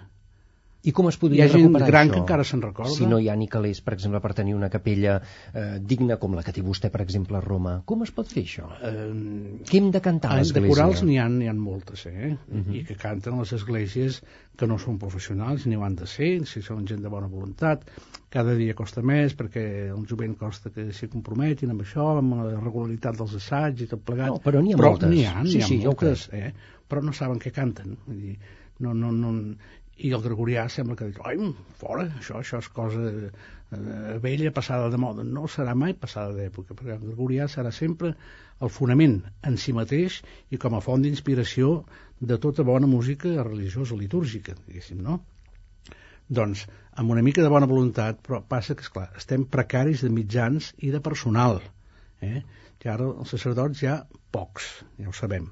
I com es Hi podria ha gent recuperar gran això? que encara se'n recorda. Si no hi ha ni calés, per exemple, per tenir una capella eh, digna com la que té vostè, per exemple, a Roma. Com es pot fer això? Eh, Què hem de cantar a de l'església? corals n'hi ha, ha moltes, eh? Uh Mhm. -huh. I que canten les esglésies que no són professionals, ni ho han de ser, si són gent de bona voluntat. Cada dia costa més perquè el jovent costa que s'hi comprometin amb això, amb la regularitat dels assaigs i tot plegat. No, però n'hi ha però moltes. N'hi ha, Sí, ha sí, jo ho moltes, eh? Però no saben què canten. Vull dir, no, no, no, i el gregorià sembla que diu, ai, fora, això, això és cosa eh, vella, passada de moda. No serà mai passada d'època, perquè el gregorià serà sempre el fonament en si mateix i com a font d'inspiració de tota bona música religiosa litúrgica, diguéssim, no? Doncs, amb una mica de bona voluntat, però passa que, esclar, estem precaris de mitjans i de personal, eh? que ara els sacerdots ja pocs, ja ho sabem.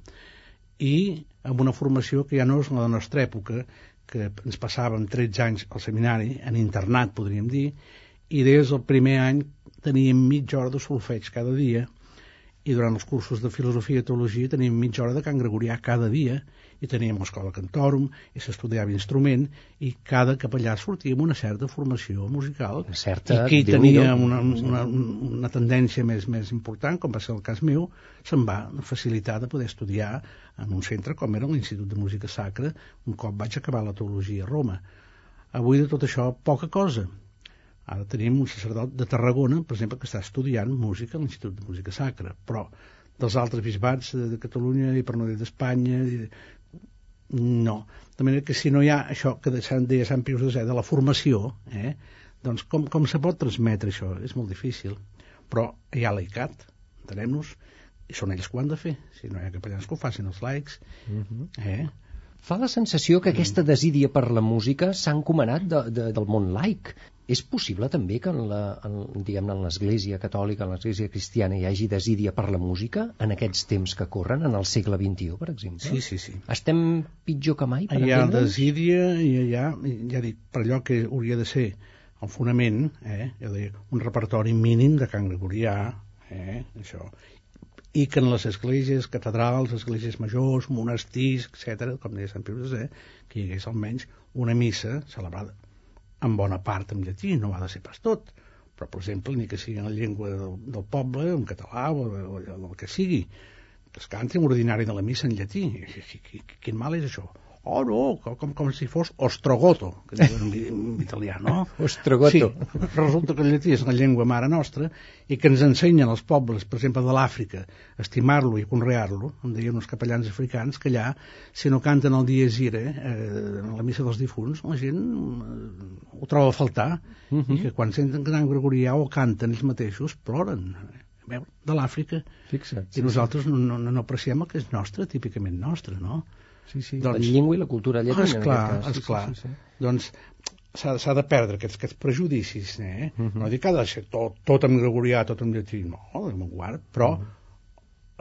i amb una formació que ja no és la de la nostra època, que ens passàvem 13 anys al seminari, en internat, podríem dir, i des del primer any teníem mitja hora de solfeig cada dia, i durant els cursos de filosofia i teologia teníem mitja hora de Can Gregorià cada dia, i teníem l'escola Cantòrum, i s'estudiava instrument, i cada capellà sortia amb una certa formació musical, certa, i qui tenia una, una, una tendència més, més important, com va ser el cas meu, se'n va facilitar de poder estudiar en un centre com era l'Institut de Música Sacra, un cop vaig acabar la teologia a Roma. Avui de tot això, poca cosa. Ara tenim un sacerdot de Tarragona, per exemple, que està estudiant música a l'Institut de Música Sacra, però dels altres bisbats de, de Catalunya i per no dir d'Espanya, no. De manera que si no hi ha això que de Sant, deia Sant Pius de, de la formació, eh, doncs com, com se pot transmetre això? És molt difícil. Però hi ha l'ICAT, entenem-nos, i són ells que ho han de fer. Si no hi ha capellans que ho facin els laics. Uh Mhm. -huh. eh? Fa la sensació que aquesta desídia per la música s'ha encomanat de, de, del món laic. És possible també que en la, en, diguem en l'Església catòlica, en l'Església cristiana, hi hagi desídia per la música en aquests temps que corren, en el segle XXI, per exemple? Sí, sí, sí. Estem pitjor que mai, per Hi ha desídia i hi ha, ja dic, per allò que hauria de ser el fonament, eh, ja dic, un repertori mínim de Can Gregorià, eh, això, i que en les esglésies catedrals, esglésies majors, monestirs, etc, com deia Sant Pius X, que hi hagués almenys una missa celebrada en bona part en llatí, no ha de ser pas tot, però, per exemple, ni que sigui en la llengua del, del poble, en català o, o, o el que sigui, es canti un ordinari de la missa en llatí. Quin mal és això? Oh, no, com, com si fos ostrogoto, que diuen en, italià, no? Ostrogoto. Sí, resulta que el llatí és la llengua mare nostra i que ens ensenyen els pobles, per exemple, de l'Àfrica, a estimar-lo i conrear-lo. Em deien uns capellans africans que allà, si no canten el dia Gira, eh, en la missa dels difunts, la gent eh, ho troba a faltar, uh -huh. i que quan senten cantant gregorià o canten ells mateixos, ploren. Veu, de l'Àfrica. I nosaltres no, no, no apreciem el que és nostre, típicament nostre, no? Sí, sí, Doncs- la llengua i la cultura llatina. Ah, esclar, en aquest cas. esclar. Sí, sí, sí. Doncs s'ha de perdre aquests, aquests prejudicis, eh? Mhm. No dic que ha de ser tot, tot en gregorià, tot en llatí, no, me'n guard, però Mhm.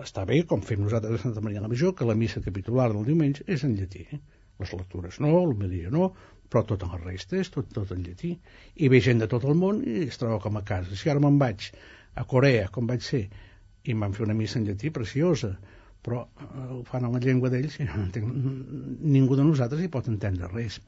està bé, com fem nosaltres a Santa Maria la Major, que la missa capitular del diumenge és en llatí. Eh? Les lectures no, l'homilia no, però tot en la resta és tot, tot en llatí. I ve gent de tot el món i es troba com a casa. Si ara me'n vaig a Corea, com vaig ser, i em van fer una missa en llatí preciosa, però eh, ho fan en la llengua d'ells i no entenc, ningú de nosaltres hi pot entendre res.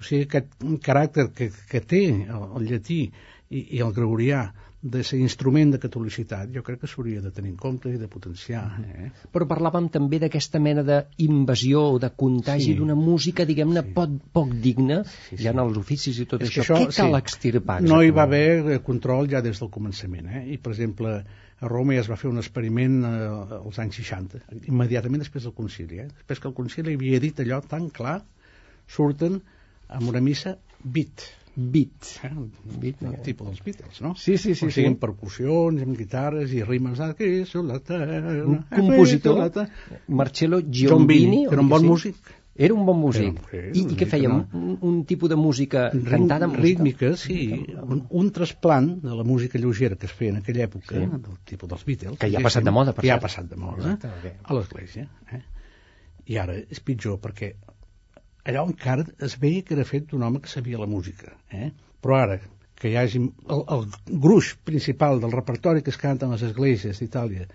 O sigui, aquest caràcter que, que té el, el llatí i, i el gregorià de ser instrument de catolicitat, jo crec que s'hauria de tenir en compte i de potenciar. Eh? Però parlàvem també d'aquesta mena d'invasió o de contagi Sí. d'una música, diguem-ne, Sí. poc, poc digna, Sí, sí. ja en els oficis i tot És que això. Què cal sí, extirpar? No hi va haver eh, control ja des del començament. Eh? I, per exemple, a Roma ja es va fer un experiment eh, als anys 60, immediatament després del concili. Eh? Després que el concili havia dit allò tan clar, surten amb una missa beat, Beat. eh? Beat, el eh? tipus dels Beatles, no? Sí, sí, sí, o sigui, sí. amb percussions, amb guitarres i rimes la terra, Un compositor, terra. Marcello Giombini, Bini, que era un bon músic. Era un bon músic. Era- I, sí, I què feia? no? Un, un tipus de música cantada amb rítmica, sí, un, un trasplant de la música lleugera que es feia en aquella època, Sí. del tipus dels Beatles, Que ja ha passat de moda, per que ja ha passat de moda, Exacte, a l'església. Eh? I ara és pitjor, perquè allò encara es veia que era fet d'un home que sabia la música. Eh? Però ara, que hi hagi el, el gruix principal del repertori que es canta en les esglésies d'Itàlia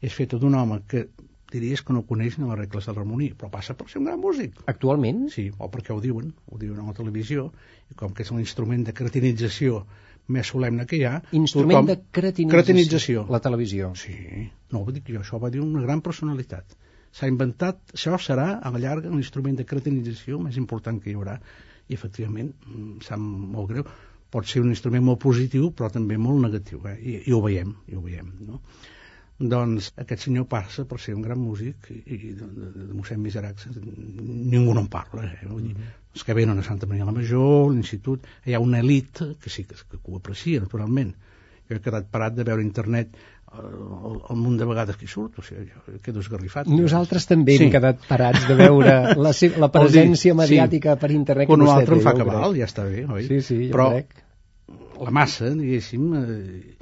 és fet d'un home que diries que no coneix ni les regles de l'harmonia, però passa per ser un gran músic. Actualment? Sí, o perquè ho diuen, ho diuen a la televisió, i com que és un instrument de cretinització més solemne que hi ha... Instrument tothom- de cretinització. cretinització. La televisió. Sí, no, ho dic jo, això va dir una gran personalitat. S'ha inventat, això serà a la llarga un instrument de cretinització més important que hi haurà, i efectivament, em sap molt greu, pot ser un instrument molt positiu, però també molt negatiu, eh? I, i ho veiem, i ho veiem, no? Doncs aquest senyor passa per ser un gran músic i, i de, de, de mossèn Miseracs ningú no en parla eh? Vull dir, els que venen a Santa Maria la Major l'institut, hi ha una elit que sí que, que ho aprecia naturalment jo he quedat parat de veure internet eh, el, el munt de vegades que hi surt o sigui, jo quedo esgarrifat Nosaltres també Sí. hem quedat parats de veure la, la presència dir, mediàtica per internet que quan un vostè altre té, em fa cabal, ja està bé, oi? Sí, sí, jo Però crec. la massa, diguéssim, eh,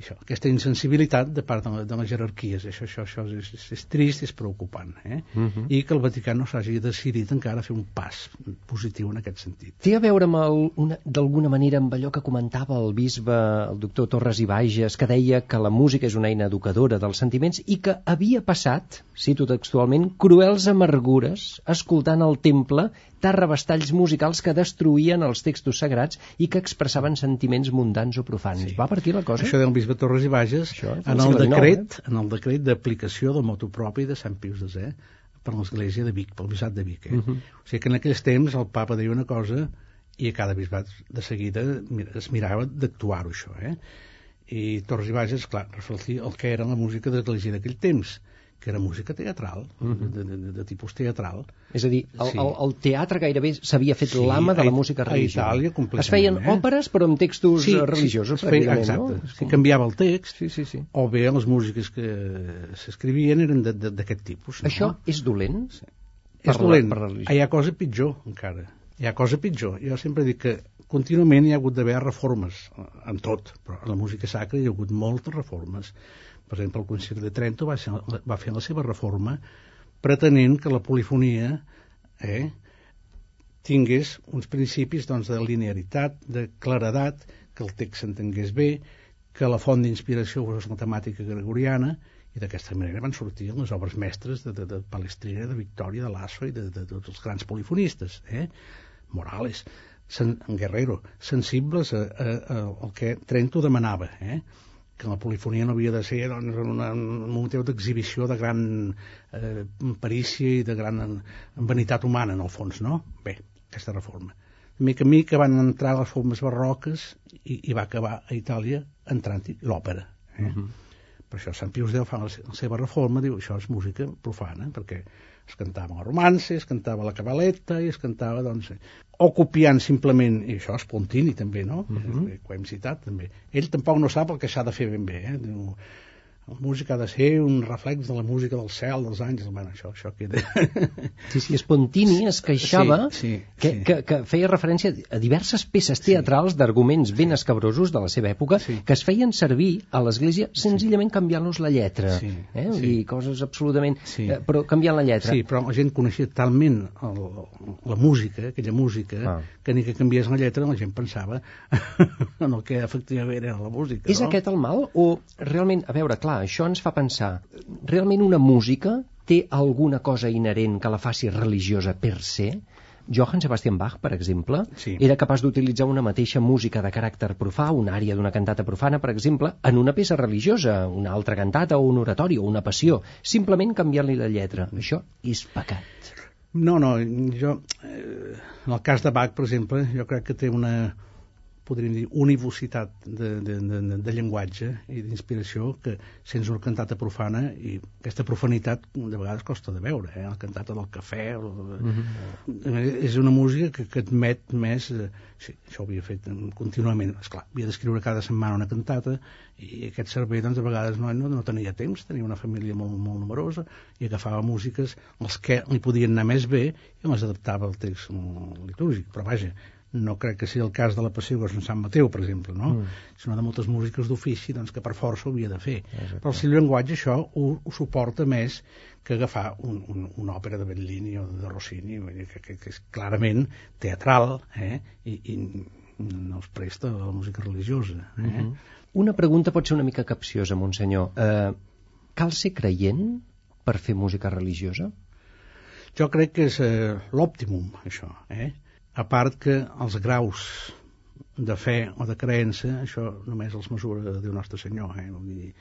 això, aquesta insensibilitat de part de, de les jerarquies. Això, això, això és, és, és trist, és preocupant. Eh? Uh Mhm. -huh. I que el Vaticà no s'hagi decidit encara fer un pas positiu en aquest sentit. Té a veure el- d'alguna manera amb allò que comentava el bisbe, el doctor Torres i Bages, que deia que la música és una eina educadora dels sentiments i que havia passat, cito textualment, cruels amargures escoltant al temple terrabastalls musicals que destruïen els textos sagrats i que expressaven sentiments mundans o profans. Sí. Va partir la cosa? Això del bisbe Torres i Bages, Això en el decret, en el decret d'aplicació del motu propi de Sant Pius X per l'església de Vic, pel bisbat de Vic. Eh? Mhm. O sigui que en aquells temps el papa deia una cosa i a cada bisbat de seguida es mirava d'actuar-ho això. Eh? I Torres i Bages, clar, reflectia el que era la música de l'església d'aquell temps, que era música teatral, Mhm. de, de, de, de tipus teatral. És a dir, el, Sí. el, el teatre gairebé s'havia fet Sí, l'ama de a la música a religiosa. Itàlia completament, Es feien eh? òperes però amb textos eh, religiosos, es feia, exacte, no? si canviava el text, Sí, sí, sí. o bé les músiques que s'escrivien eren d'aquest tipus. Això no? és dolent? Sí. per és la- dolent. per la religió. Hi ha cosa pitjor, encara. Hi ha cosa pitjor. Jo sempre dic que contínuament hi ha hagut d'haver reformes, en tot, però en la música sacra hi ha hagut moltes reformes. Per exemple, el Concili de Trento va, ser, va fer la seva reforma pretenent que la polifonia eh, tingués uns principis doncs, de linearitat, de claredat, que el text s'entengués bé, que la font d'inspiració fos la temàtica gregoriana, i d'aquesta manera van sortir les obres mestres de, de, de Palestrina, de Victòria, de Lasso i de, de, de tots els grans polifonistes. Eh? Morales, sen, Guerrero, sensibles al que Trento demanava, eh? Que la polifonia no havia de ser doncs, una, un motiu d'exhibició de gran eh, perícia i de gran vanitat humana, en el fons, no? Bé, aquesta reforma. De mica en mica van entrar les formes barroques i, i va acabar a Itàlia entrant l'òpera. Eh? Uh -huh. Per això Sant Pius X fa la, la seva reforma, diu, això és música profana, perquè es cantava el romance, es cantava la cabaleta i es cantava, doncs, o copiant simplement, i això és Pontini també, no? Uh -huh. que ho hem citat també. Ell tampoc no sap el que s'ha de fer ben bé, eh? La música ha de ser un reflex de la música del cel, dels àngels, bueno, això, això queda... Sí, sí, Spontini es queixava Sí, sí, que, sí. Que, que feia referència a diverses peces teatrals d'arguments ben escabrosos de la seva època Sí. que es feien servir a l'Església senzillament canviant-los la lletra. Sí, eh? Sí. dir, coses absolutament... Sí. Eh, però canviant la lletra. Sí, però la gent coneixia talment el, la música, aquella música, Ah. que ni que canviés la lletra la gent pensava en el que efectivament era la música. És no? aquest el mal? O realment, a veure, clar, això ens fa pensar, realment una música té alguna cosa inherent que la faci religiosa per se? Johann Sebastian Bach, per exemple, Sí. era capaç d'utilitzar una mateixa música de caràcter profà, una àrea d'una cantata profana, per exemple, en una peça religiosa, una altra cantata o un oratori o una passió, simplement canviant-li la lletra. Això és pecat. No, no, jo, eh, en el cas de Bach, per exemple, jo crec que té una, podríem dir, univocitat de, de, de, de, de llenguatge i d'inspiració que sense una cantata profana i aquesta profanitat de vegades costa de veure, eh? la cantata del cafè o... mm -hmm. és una música que, que admet més eh, sí, això ho havia fet eh, contínuament esclar, havia d'escriure cada setmana una cantata i aquest servei doncs a vegades no, no, no tenia temps, tenia una família molt, molt numerosa i agafava músiques els que li podien anar més bé i les adaptava al text litúrgic, però vaja no crec que sigui el cas de la Passió de Sant Mateu, per exemple, no? Mm. sinó de moltes músiques d'ofici doncs, que per força ho havia de fer. Exacte. Però el seu llenguatge això ho, ho suporta més que agafar un, un, una òpera de Bellini o de Rossini, que, que, que és clarament teatral eh? I, i no es presta a la música religiosa. Eh? Mm -hmm. Una pregunta pot ser una mica capciosa, Monsenyor. Eh, cal ser creient per fer música religiosa? Jo crec que és eh, l'òptimum, això. Eh? A part que els graus de fe o de creença, això només els mesura Déu Nostre Senyor. Eh? Vull dir,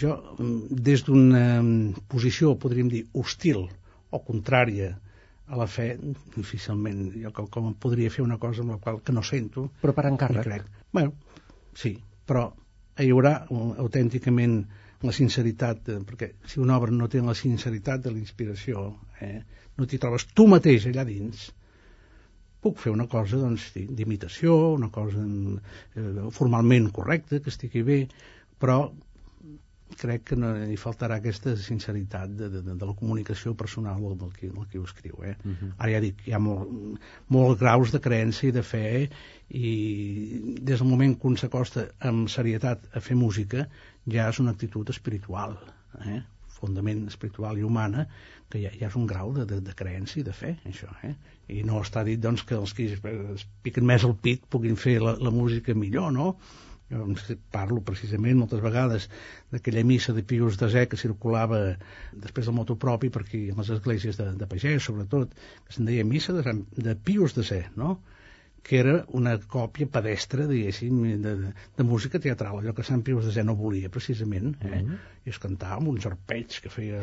jo, mm, des d'una mm, posició, podríem dir, hostil o contrària a la fe, difícilment jo com, com podria fer una cosa amb la qual que no sento, Però per encàrrec. crec. Bueno, sí, però hi haurà autènticament la sinceritat, eh, perquè si una obra no té la sinceritat de la inspiració, eh, no t'hi trobes tu mateix allà dins, puc fer una cosa doncs, d'imitació, una cosa eh, formalment correcta, que estigui bé, però crec que no hi faltarà aquesta sinceritat de, de, de la comunicació personal del, del, qui, del qui ho escriu. Eh? Uh -huh. Ara ja dic, hi ha molt, molts graus de creença i de fe i des del moment que un s'acosta amb serietat a fer música ja és una actitud espiritual, eh? Fondament espiritual i humana, que ja, ja és un grau de, de, de creença i de fe, això. Eh? I no està dit doncs, que els que es piquen més el pit puguin fer la, la música millor, no? jo parlo precisament moltes vegades d'aquella missa de Pius X que circulava després del moto propi per aquí en les esglésies de, de pagès sobretot, que se'n deia missa de, de Pius X, no? Que era una còpia pedestre, diguéssim, de, de, música teatral, allò que Sant Pius de no volia, precisament, eh? Mm -hmm. i es cantava amb uns arpeigs que feia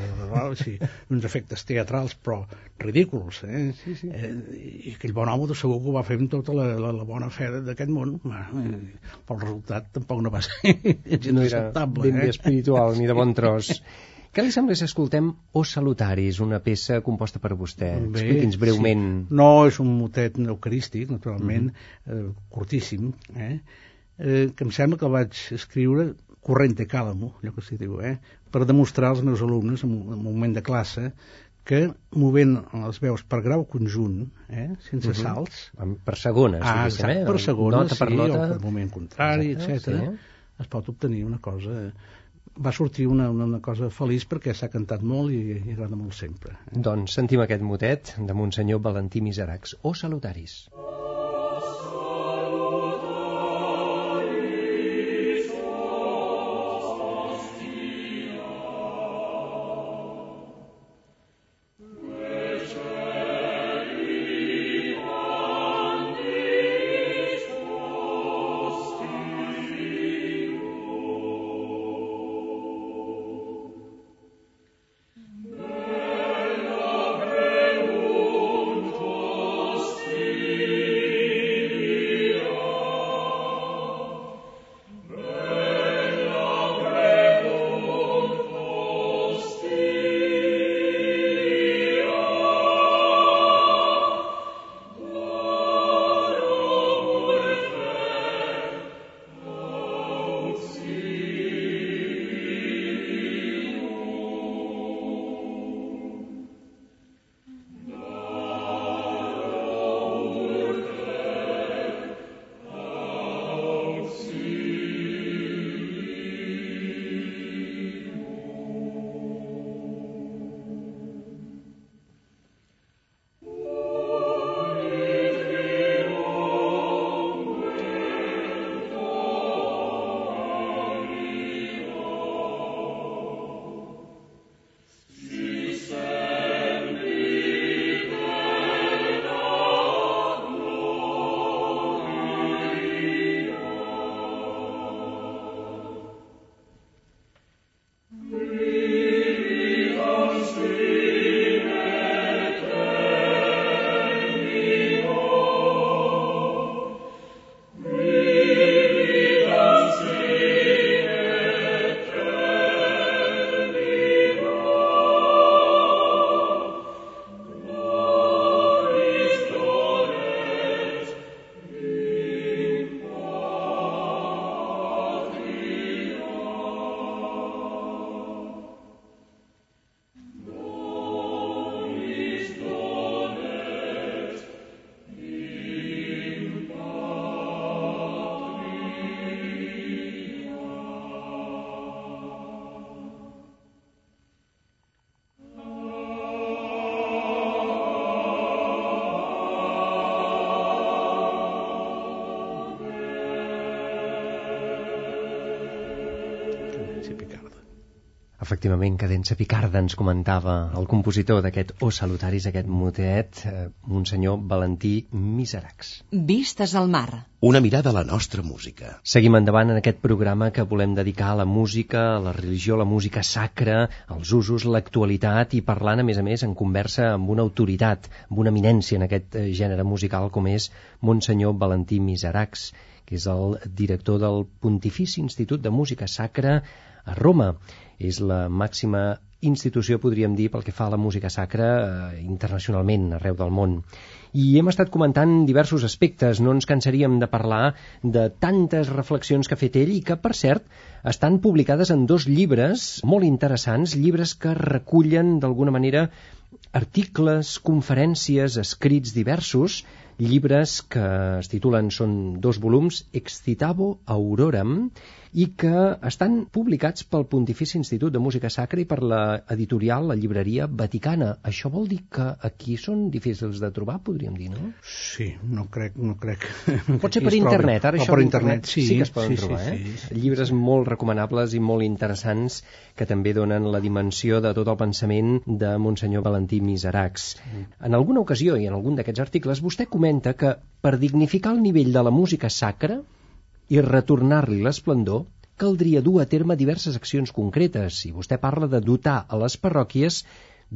sí, uns efectes teatrals, però ridículs, eh? Sí, sí. eh? I aquell bon home de segur que ho va fer amb tota la, la, la bona fe d'aquest món, eh? però el resultat tampoc no va ser gens no era acceptable. ben eh? espiritual, ni de bon tros. Què li sembla si escoltem O Salutaris, una peça composta per vostè? Expliqui'ns breument. Sí. No, és un motet eucarístic, naturalment, uh -huh. eh, curtíssim, eh? eh? que em sembla que el vaig escriure corrente càlamo, allò que s'hi diu, eh? per demostrar als meus alumnes en un moment de classe que movent les veus per grau conjunt, eh, sense uh -huh. salts... Per segones, ah, exacte, eh? per segones, nota per sí, nota. o per moment contrari, etc. Sí. es pot obtenir una cosa va sortir una, una, una cosa feliç perquè s'ha cantat molt i, i agrada molt sempre. Doncs sentim aquest motet de Monsenyor Valentí Miseracs. O salutaris. Oh. Efectivament, Cadència Picarda ens comentava el compositor d'aquest O Salutaris, aquest motet, eh, Monsenyor Valentí Miseracs. Vistes al mar. Una mirada a la nostra música. Seguim endavant en aquest programa que volem dedicar a la música, a la religió, a la música sacra, als usos, l'actualitat i parlant, a més a més, en conversa amb una autoritat, amb una eminència en aquest eh, gènere musical com és Monsenyor Valentí Miseracs, que és el director del Pontifici Institut de Música Sacra a Roma és la màxima institució, podríem dir, pel que fa a la música sacra eh, internacionalment, arreu del món. I hem estat comentant diversos aspectes, no ens cansaríem de parlar de tantes reflexions que ha fet ell i que, per cert, estan publicades en dos llibres molt interessants, llibres que recullen, d'alguna manera, articles, conferències, escrits diversos, llibres que es titulen, són dos volums, Excitavo Auroram, i que estan publicats pel Pontifici Institut de Música Sacra i per l'editorial, la llibreria Vaticana. Això vol dir que aquí són difícils de trobar, podríem dir, no? Sí, no crec... No crec Pot ser per internet, ara oh, això per internet, sí, sí que es poden sí, trobar, sí, eh? sí, sí, Llibres molt recomanables i molt interessants que també donen la dimensió de tot el pensament de Monsenyor Valentí Miseracs. En alguna ocasió i en algun d'aquests articles vostè comenta que per dignificar el nivell de la música sacra i retornar-li l'esplendor, caldria dur a terme diverses accions concretes. I vostè parla de dotar a les parròquies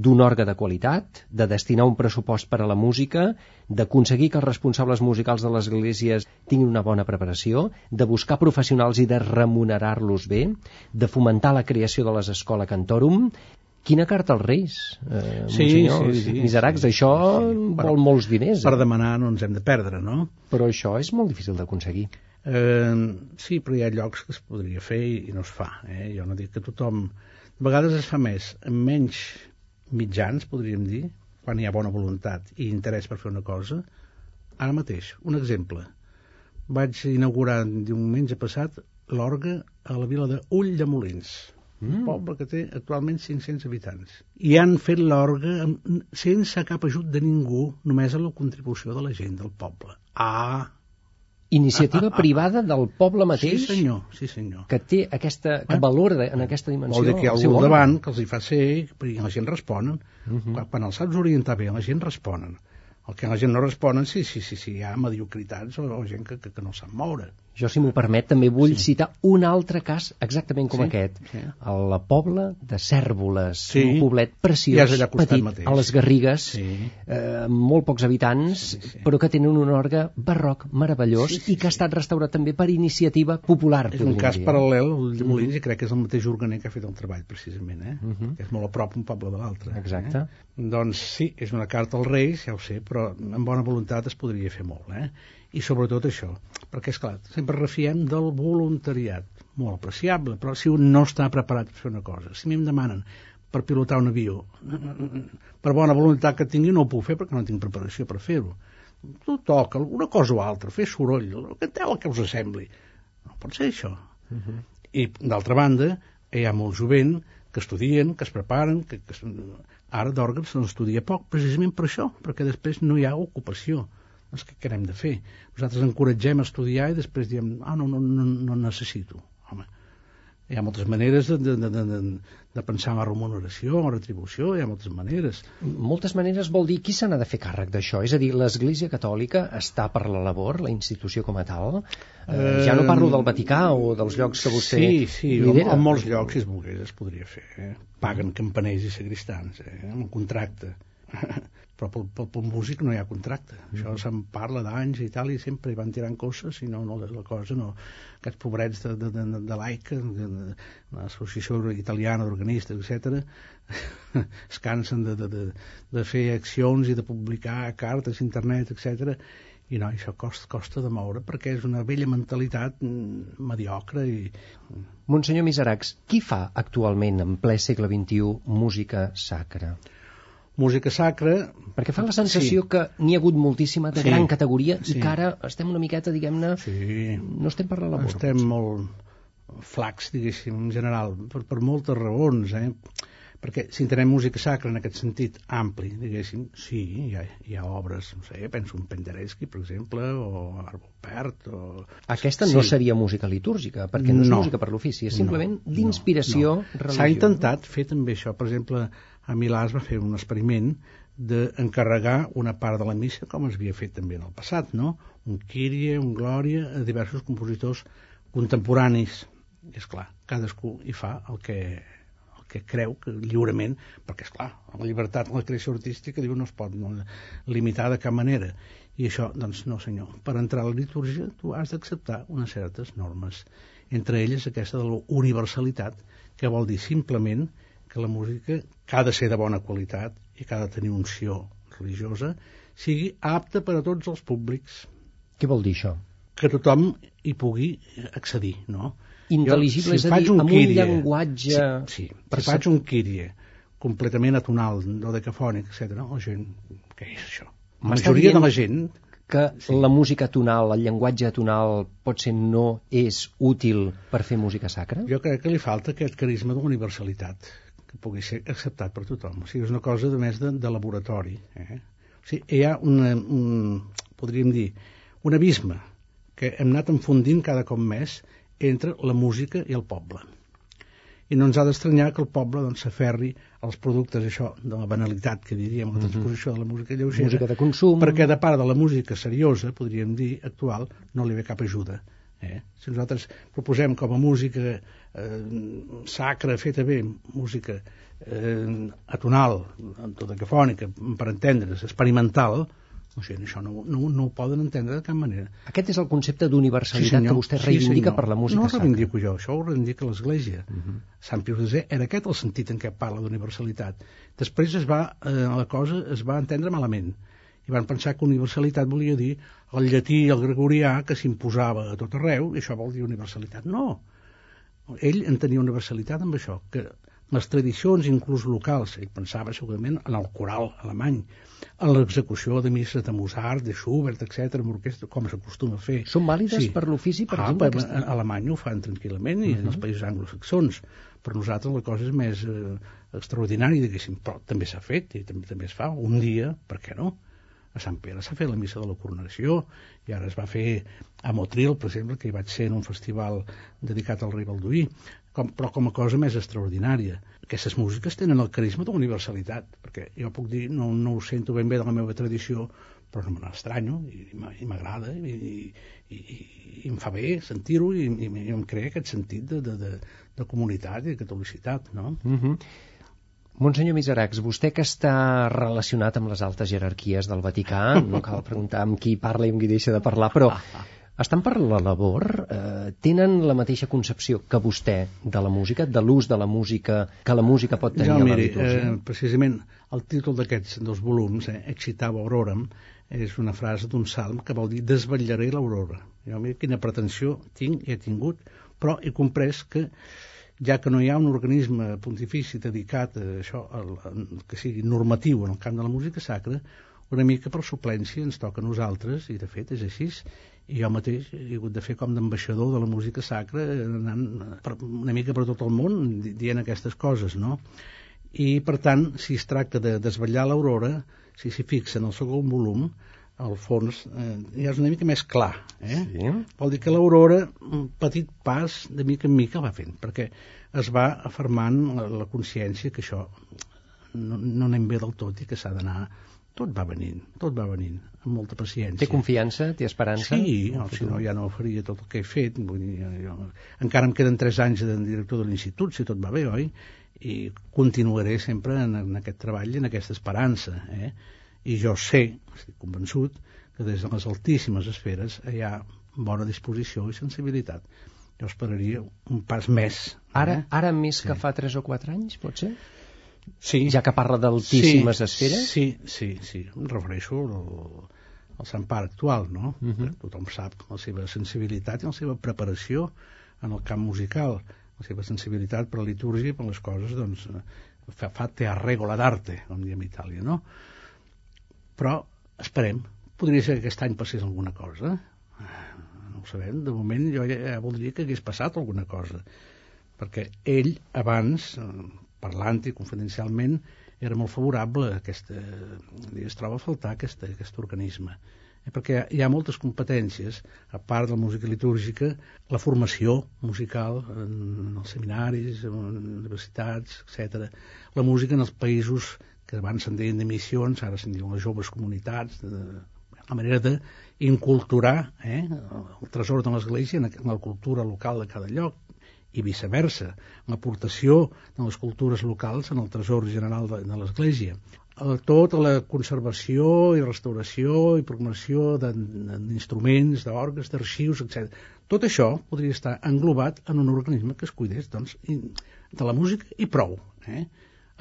d'un òrga de qualitat, de destinar un pressupost per a la música, d'aconseguir que els responsables musicals de les esglésies tinguin una bona preparació, de buscar professionals i de remunerar-los bé, de fomentar la creació de les escoles Cantorum, Quina carta als Reis, eh, sí, Monsenyor sí, sí, Miseracs? sí, això sí. vol molts diners. Per Eh? demanar no ens hem de perdre, no? Però això és molt difícil d'aconseguir. Eh, sí, però hi ha llocs que es podria fer i, i no es fa. Eh? Jo no dic que tothom... De vegades es fa més amb menys mitjans, podríem dir, quan hi ha bona voluntat i interès per fer una cosa. Ara mateix, un exemple. Vaig inaugurar diumenge passat l'orga a la vila de Ull de Molins, mm. poble que té actualment 500 habitants. I han fet l'orga sense cap ajut de ningú, només a la contribució de la gent del poble. Ah, Iniciativa privada del poble sí mateix senyor, sí senyor. que té aquesta, que valora en aquesta dimensió. Vol dir que hi ha algú davant que els hi fa ser i la gent responen. Uh Mhm. -huh. quan, quan els saps orientar bé, la gent responen. El que la gent no responen, sí, sí, sí, sí hi ha mediocritats o, o gent que, que, que no sap moure. Jo, si m'ho permet, també vull sí. citar un altre cas exactament com Sí, aquest. sí. A la Pobla de Cèrvoles, Sí. un poblet preciós, Ja petit, mateix. a les Garrigues, Sí. eh, molt pocs habitants, Sí, sí. però que tenen un orgue barroc meravellós Sí, sí, i que ha estat restaurat també per iniciativa popular. És un cas dir. paral·lel al de Molins i crec que és el mateix organer que ha fet el treball, precisament, eh? -huh. que és molt a prop un poble de l'altre. Exacte. Eh? Doncs sí, és una carta als Reis, ja ho sé, però amb bona voluntat es podria fer molt, eh? I sobretot això, perquè, és clar, sempre refiem del voluntariat, molt apreciable, però si un no està preparat per fer una cosa, si a mi em demanen per pilotar un avió, per bona voluntat que tingui no ho puc fer perquè no tinc preparació per fer-ho. Tu toca alguna cosa o altra, fer soroll, canteu el que us sembli. No pot ser això. Uh -huh. I, d'altra banda, hi ha molt jovent que estudien, que es preparen, que, que ara d'òrgan se n'estudia poc, precisament per això, perquè després no hi ha ocupació. Doncs què, hem de fer? Nosaltres encoratgem a estudiar i després diem, ah, no, no, no, no necessito. Home, hi ha moltes maneres de, de, de, de, de pensar en la remuneració, en la retribució, hi ha moltes maneres. Moltes maneres vol dir qui se n'ha de fer càrrec d'això? És a dir, l'Església Catòlica està per la labor, la institució com a tal? Eh, ja no parlo del Vaticà o dels llocs que vostè Sí, sí, lidera. en molts llocs, si es volgués, es podria fer. Eh? Paguen campaners i sagristans, eh? un contracte. Però pel, pel, pel músic no hi ha contracte. Això se'n parla d'anys i tal, i sempre hi van tirant coses, i no, no la cosa no... Aquests pobrets de, de, de, de l'AICA, l'Associació Italiana d'Organistes, etc es cansen de, de, de, de fer accions i de publicar cartes, internet, etc i no, això costa, costa de moure perquè és una vella mentalitat mm, mediocre i Monsenyor Miseracs, qui fa actualment en ple segle XXI música sacra? Música sacra Perquè fa la sensació Sí. que n'hi ha hagut moltíssima de Sí. gran categoria Sí. i que ara estem una miqueta, diguem-ne, sí, no estem per la labor. estem molt flacs, diguéssim, en general, per, per moltes raons, eh? perquè si entenem música sacra en aquest sentit ampli, diguéssim, sí, hi ha, hi ha obres, no sé, penso en Penderecki, per exemple, o Arvo Pärt, o... Aquesta no Sí. seria música litúrgica, perquè no és No. música per l'ofici, és simplement No, d'inspiració no, no. religiosa. S'ha intentat fer també això. Per exemple, a Milà es va fer un experiment d'encarregar una part de la missa, com es havia fet també en el passat, no? Un Kyrie, un Glòria, a diversos compositors contemporanis. I, és clar, cadascú hi fa el que, el que creu que lliurement, perquè, és clar, la llibertat, la creació artística, diu, no es pot no, limitar de cap manera. I això, doncs, no senyor. Per entrar a la litúrgia tu has d'acceptar unes certes normes. Entre elles aquesta de la universalitat, que vol dir simplement que la música, que ha de ser de bona qualitat i que ha de tenir unció religiosa, sigui apta per a tots els públics. Què vol dir això? Que tothom hi pugui accedir, no? Intel·ligible, jo, si és a dir, amb un llenguatge... Sí, sí. Per si faig un quirie completament atonal, no decafònic, etc. la gent, què és això? La majoria de la gent que sí. la música tonal, el llenguatge tonal, potser no és útil per fer música sacra? Jo crec que li falta aquest carisma de universalitat, que pugui ser acceptat per tothom. O sigui, és una cosa de més de, de laboratori. Eh? O sigui, hi ha una, un, podríem dir, un abisme que hem anat enfundint cada cop més entre la música i el poble i no ens ha d'estranyar que el poble doncs, s'aferri als productes això de la banalitat que diríem, la mhm. transposició de la música lleugera, música de consum. perquè de part de la música seriosa, podríem dir, actual, no li ve cap ajuda. Eh? Si nosaltres proposem com a música eh, sacra, feta bé, música eh, atonal, tota cafònica, per entendre's, experimental, o sigui, això no, no, no ho poden entendre de cap manera. Aquest és el concepte d'universalitat sí, que vostè reivindica sí, per la música No ho reivindico jo, això ho reivindica l'Església. Uh mhm. -huh. Sant Pius X era aquest el sentit en què parla d'universalitat. Després es va, eh, la cosa es va entendre malament i van pensar que universalitat volia dir el llatí i el gregorià que s'imposava a tot arreu, i això vol dir universalitat. No! Ell entenia universalitat amb això, que les tradicions, inclús locals, ell pensava segurament en el coral alemany, en l'execució de misses de Mozart, de Schubert, etc., amb orquestra, com s'acostuma a fer. Són vàlides sí. per l'ofici, per ah, exemple? Aquesta... A Alemanya ho fan tranquil·lament i uh -huh. en els països anglosaxons. Per nosaltres la cosa és més eh, extraordinària, diguéssim, però també s'ha fet i també, també es fa un dia, per què no? A Sant Pere s'ha fet la missa de la coronació i ara es va fer a Motril, per exemple, que hi vaig ser en un festival dedicat al rei Balduí com, però com a cosa més extraordinària. Aquestes músiques tenen el carisma de universalitat, perquè jo puc dir, no, no ho sento ben bé de la meva tradició, però no me n'estranyo, i, m'agrada, i, i, i, i em fa bé sentir-ho, i, i, i em crea aquest sentit de, de, de, de comunitat i de catolicitat, no? Mm -hmm. Monsenyor Miseracs, vostè que està relacionat amb les altes jerarquies del Vaticà, no cal preguntar amb qui parla i amb qui deixa de parlar, però estan per la labor, eh, tenen la mateixa concepció que vostè de la música, de l'ús de la música, que la música pot tenir ja, miri, a la litúrgia? Eh, precisament el títol d'aquests dos volums, eh, Excitava Aurorem, és una frase d'un salm que vol dir desvetllaré l'aurora. Jo, mira quina pretensió tinc i he tingut, però he comprès que ja que no hi ha un organisme pontifici dedicat a això, al, que sigui normatiu en el camp de la música sacra, una mica per suplència ens toca a nosaltres, i de fet és així, i jo mateix he hagut de fer com d'ambaixador de la música sacra anant per, una mica per tot el món dient aquestes coses no? i per tant si es tracta de desvetllar l'aurora si s'hi fixa en el segon volum al fons eh, ja és una mica més clar eh? sí. vol dir que l'aurora un petit pas de mica en mica va fent perquè es va afermant la, la consciència que això no, no anem bé del tot i que s'ha d'anar tot va venint, tot va venint, amb molta paciència. Té confiança, té esperança? Sí, no, si no ja no faria tot el que he fet. Vull dir, jo, encara em queden tres anys de director de l'institut, si tot va bé, oi? I continuaré sempre en, en aquest treball i en aquesta esperança. Eh? I jo sé, estic convençut, que des de les altíssimes esferes hi ha bona disposició i sensibilitat. Jo esperaria un pas més. Ara, eh? ara més sí. que fa 3 o 4 anys, pot ser? Sí. Ja que parla d'altíssimes sí, esferes? Sí, sí, sí. Em refereixo al, al Sant Pare actual, no? Uh mhm. -huh. Tothom sap la seva sensibilitat i la seva preparació en el camp musical, la seva sensibilitat per la litúrgia i per les coses, doncs, fa, fa te arregola d'arte, com diem a Itàlia, no? Però esperem. Podria ser que aquest any passés alguna cosa. No ho sabem. De moment jo ja, voldria que hagués passat alguna cosa. Perquè ell, abans, parlant i confidencialment era molt favorable a aquesta, es troba a faltar aquest, aquest organisme eh, perquè hi ha moltes competències a part de la música litúrgica la formació musical en els seminaris, en universitats etc. la música en els països que abans se'n deien de missions ara se'n diuen les joves comunitats de, la manera d'inculturar eh, el tresor de l'Església en la cultura local de cada lloc i viceversa, l'aportació de les cultures locals en el tresor general de, de l'Església. Tota la conservació i restauració i programació d'instruments, d'orgues, d'arxius, etc. Tot això podria estar englobat en un organisme que es cuidés doncs, de la música i prou. Eh?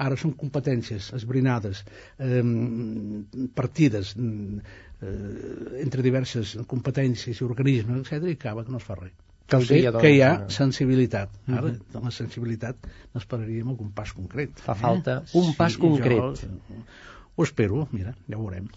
Ara són competències esbrinades, eh, partides eh, entre diverses competències i organismes, etc i acaba que no es fa res. Caldria, doncs, que hi ha sensibilitat. Ara, uh -huh. de la sensibilitat n'esperaríem algun pas concret. Fa falta eh? un pas sí, concret. Jo, ho espero, mira, ja ho veurem.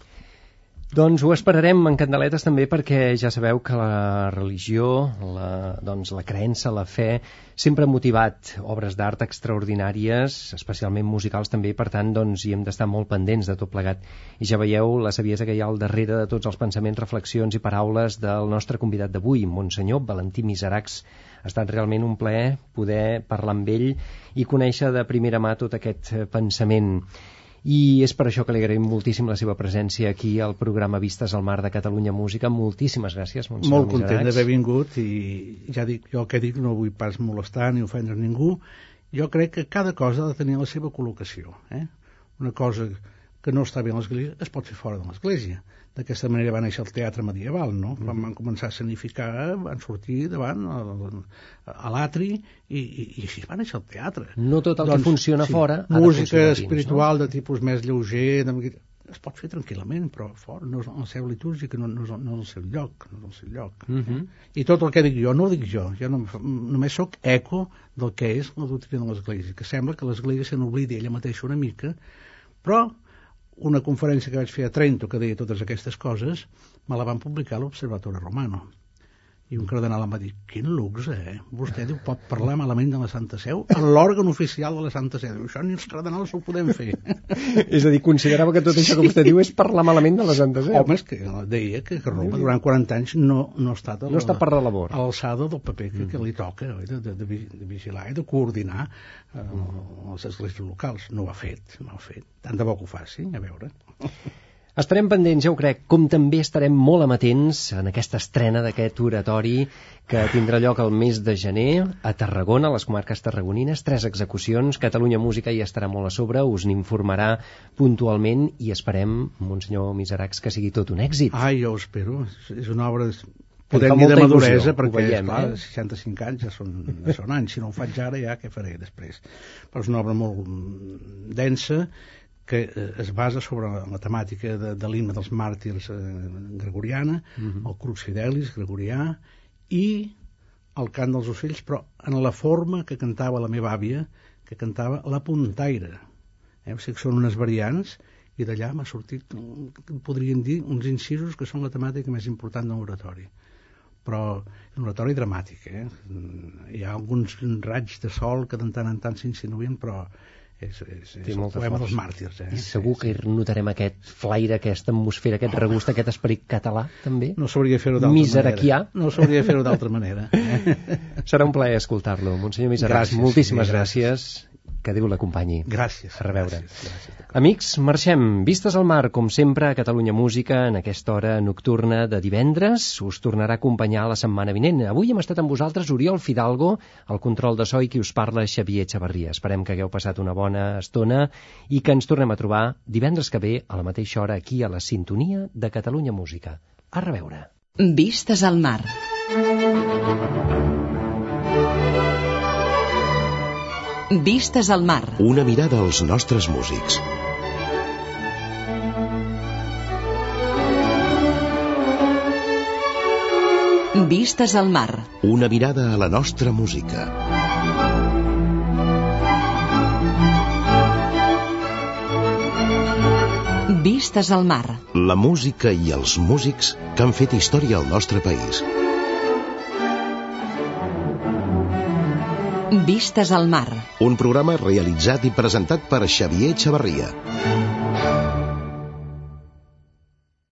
Doncs ho esperarem en candeletes també perquè ja sabeu que la religió, la, doncs la creença, la fe, sempre ha motivat obres d'art extraordinàries, especialment musicals també, per tant doncs hi hem d'estar molt pendents de tot plegat. I ja veieu la saviesa que hi ha al darrere de tots els pensaments, reflexions i paraules del nostre convidat d'avui, Monsenyor Valentí Miseracs. Ha estat realment un plaer poder parlar amb ell i conèixer de primera mà tot aquest pensament i és per això que li agraïm moltíssim la seva presència aquí al programa Vistes al Mar de Catalunya Música. Moltíssimes gràcies, Montserrat Molt content d'haver vingut i ja dic, jo que dic no vull pas molestar ni ofendre ningú. Jo crec que cada cosa ha de tenir la seva col·locació. Eh? Una cosa que no està bé a l'Església es pot fer fora de l'Església d'aquesta manera va néixer el teatre medieval, no? Mm. Quan van començar a sanificar, van sortir davant a, a l'atri i, i, i així va néixer el teatre. No tot el doncs, que funciona sí, fora Música de espiritual no? de tipus més lleuger, de, es pot fer tranquil·lament, però fora, no és el seu litúrgic, no, no, és, no és el seu lloc, no és el seu lloc. Mm -hmm. I tot el que dic jo, no ho dic jo, jo no, només sóc eco del que és la doctrina de l'Església, que sembla que l'Església se n'oblidi ella mateixa una mica, però una conferència que vaig fer a Trento que deia totes aquestes coses, me la van publicar a l'Observatori Romano. I un cardenal em va dir, quin luxe, eh? Vostè diu, pot parlar malament de la Santa Seu en l'òrgan oficial de la Santa Seu. Diu, això ni els cardenals ho podem fer. és a dir, considerava que tot això que vostè diu és parlar malament de la Santa Seu. Home, és que deia que, Roma durant 40 anys no, no ha estat a, no està per la labor. a l'alçada del paper que, que li toca oi? De, de, de, de vigilar i de coordinar eh, les esglésies locals. No ho ha fet, no ho ha fet. Tant de bo que ho faci, a veure. Estarem pendents, ja ho crec, com també estarem molt amatents en aquesta estrena d'aquest oratori que tindrà lloc el mes de gener a Tarragona, a les comarques tarragonines, tres execucions, Catalunya Música hi estarà molt a sobre, us n'informarà puntualment i esperem, Monsenyor Miseracs, que sigui tot un èxit. Ai, jo ho espero, és una obra podem dir de maduresa, perquè, veiem, esclar, eh? 65 anys ja són, ja són anys, si no ho faig ara ja què faré després? Però és una obra molt densa, que eh, es basa sobre la temàtica de, de l'himne dels màrtirs eh, gregoriana, uh mhm. -huh. el Crux Fidelis gregorià, i el cant dels ocells, però en la forma que cantava la meva àvia, que cantava la puntaire. Eh? O sigui que són unes variants, i d'allà m'ha sortit, podríem dir, uns incisos que són la temàtica més important d'un oratori però un oratori dramàtic eh? hi ha alguns raigs de sol que de tant en tant s'insinuen però és, és, és el poema dels màrtirs. Eh? I segur que notarem aquest flaire, aquesta atmosfera, aquest regust, aquest esperit català, també. No s'hauria de fer-ho d'altra manera. No s'hauria de fer-ho d'altra manera. Eh? Serà un plaer escoltar-lo. Monsenyor Miserac, moltíssimes gràcies. gràcies que Déu l'acompanyi. Gràcies. A reveure. Gràcies, gràcies. Amics, marxem. Vistes al mar, com sempre, a Catalunya Música, en aquesta hora nocturna de divendres. Us tornarà a acompanyar la setmana vinent. Avui hem estat amb vosaltres Oriol Fidalgo, el control de so i qui us parla Xavier Xavarria. Esperem que hagueu passat una bona estona i que ens tornem a trobar divendres que ve a la mateixa hora aquí a la sintonia de Catalunya Música. A reveure. Vistes al mar. Vistes al mar. Una mirada als nostres músics. Vistes al mar. Una mirada a la nostra música. Vistes al mar. La música i els músics que han fet història al nostre país. Vistes al mar. Un programa realitzat i presentat per Xavier Xavarria.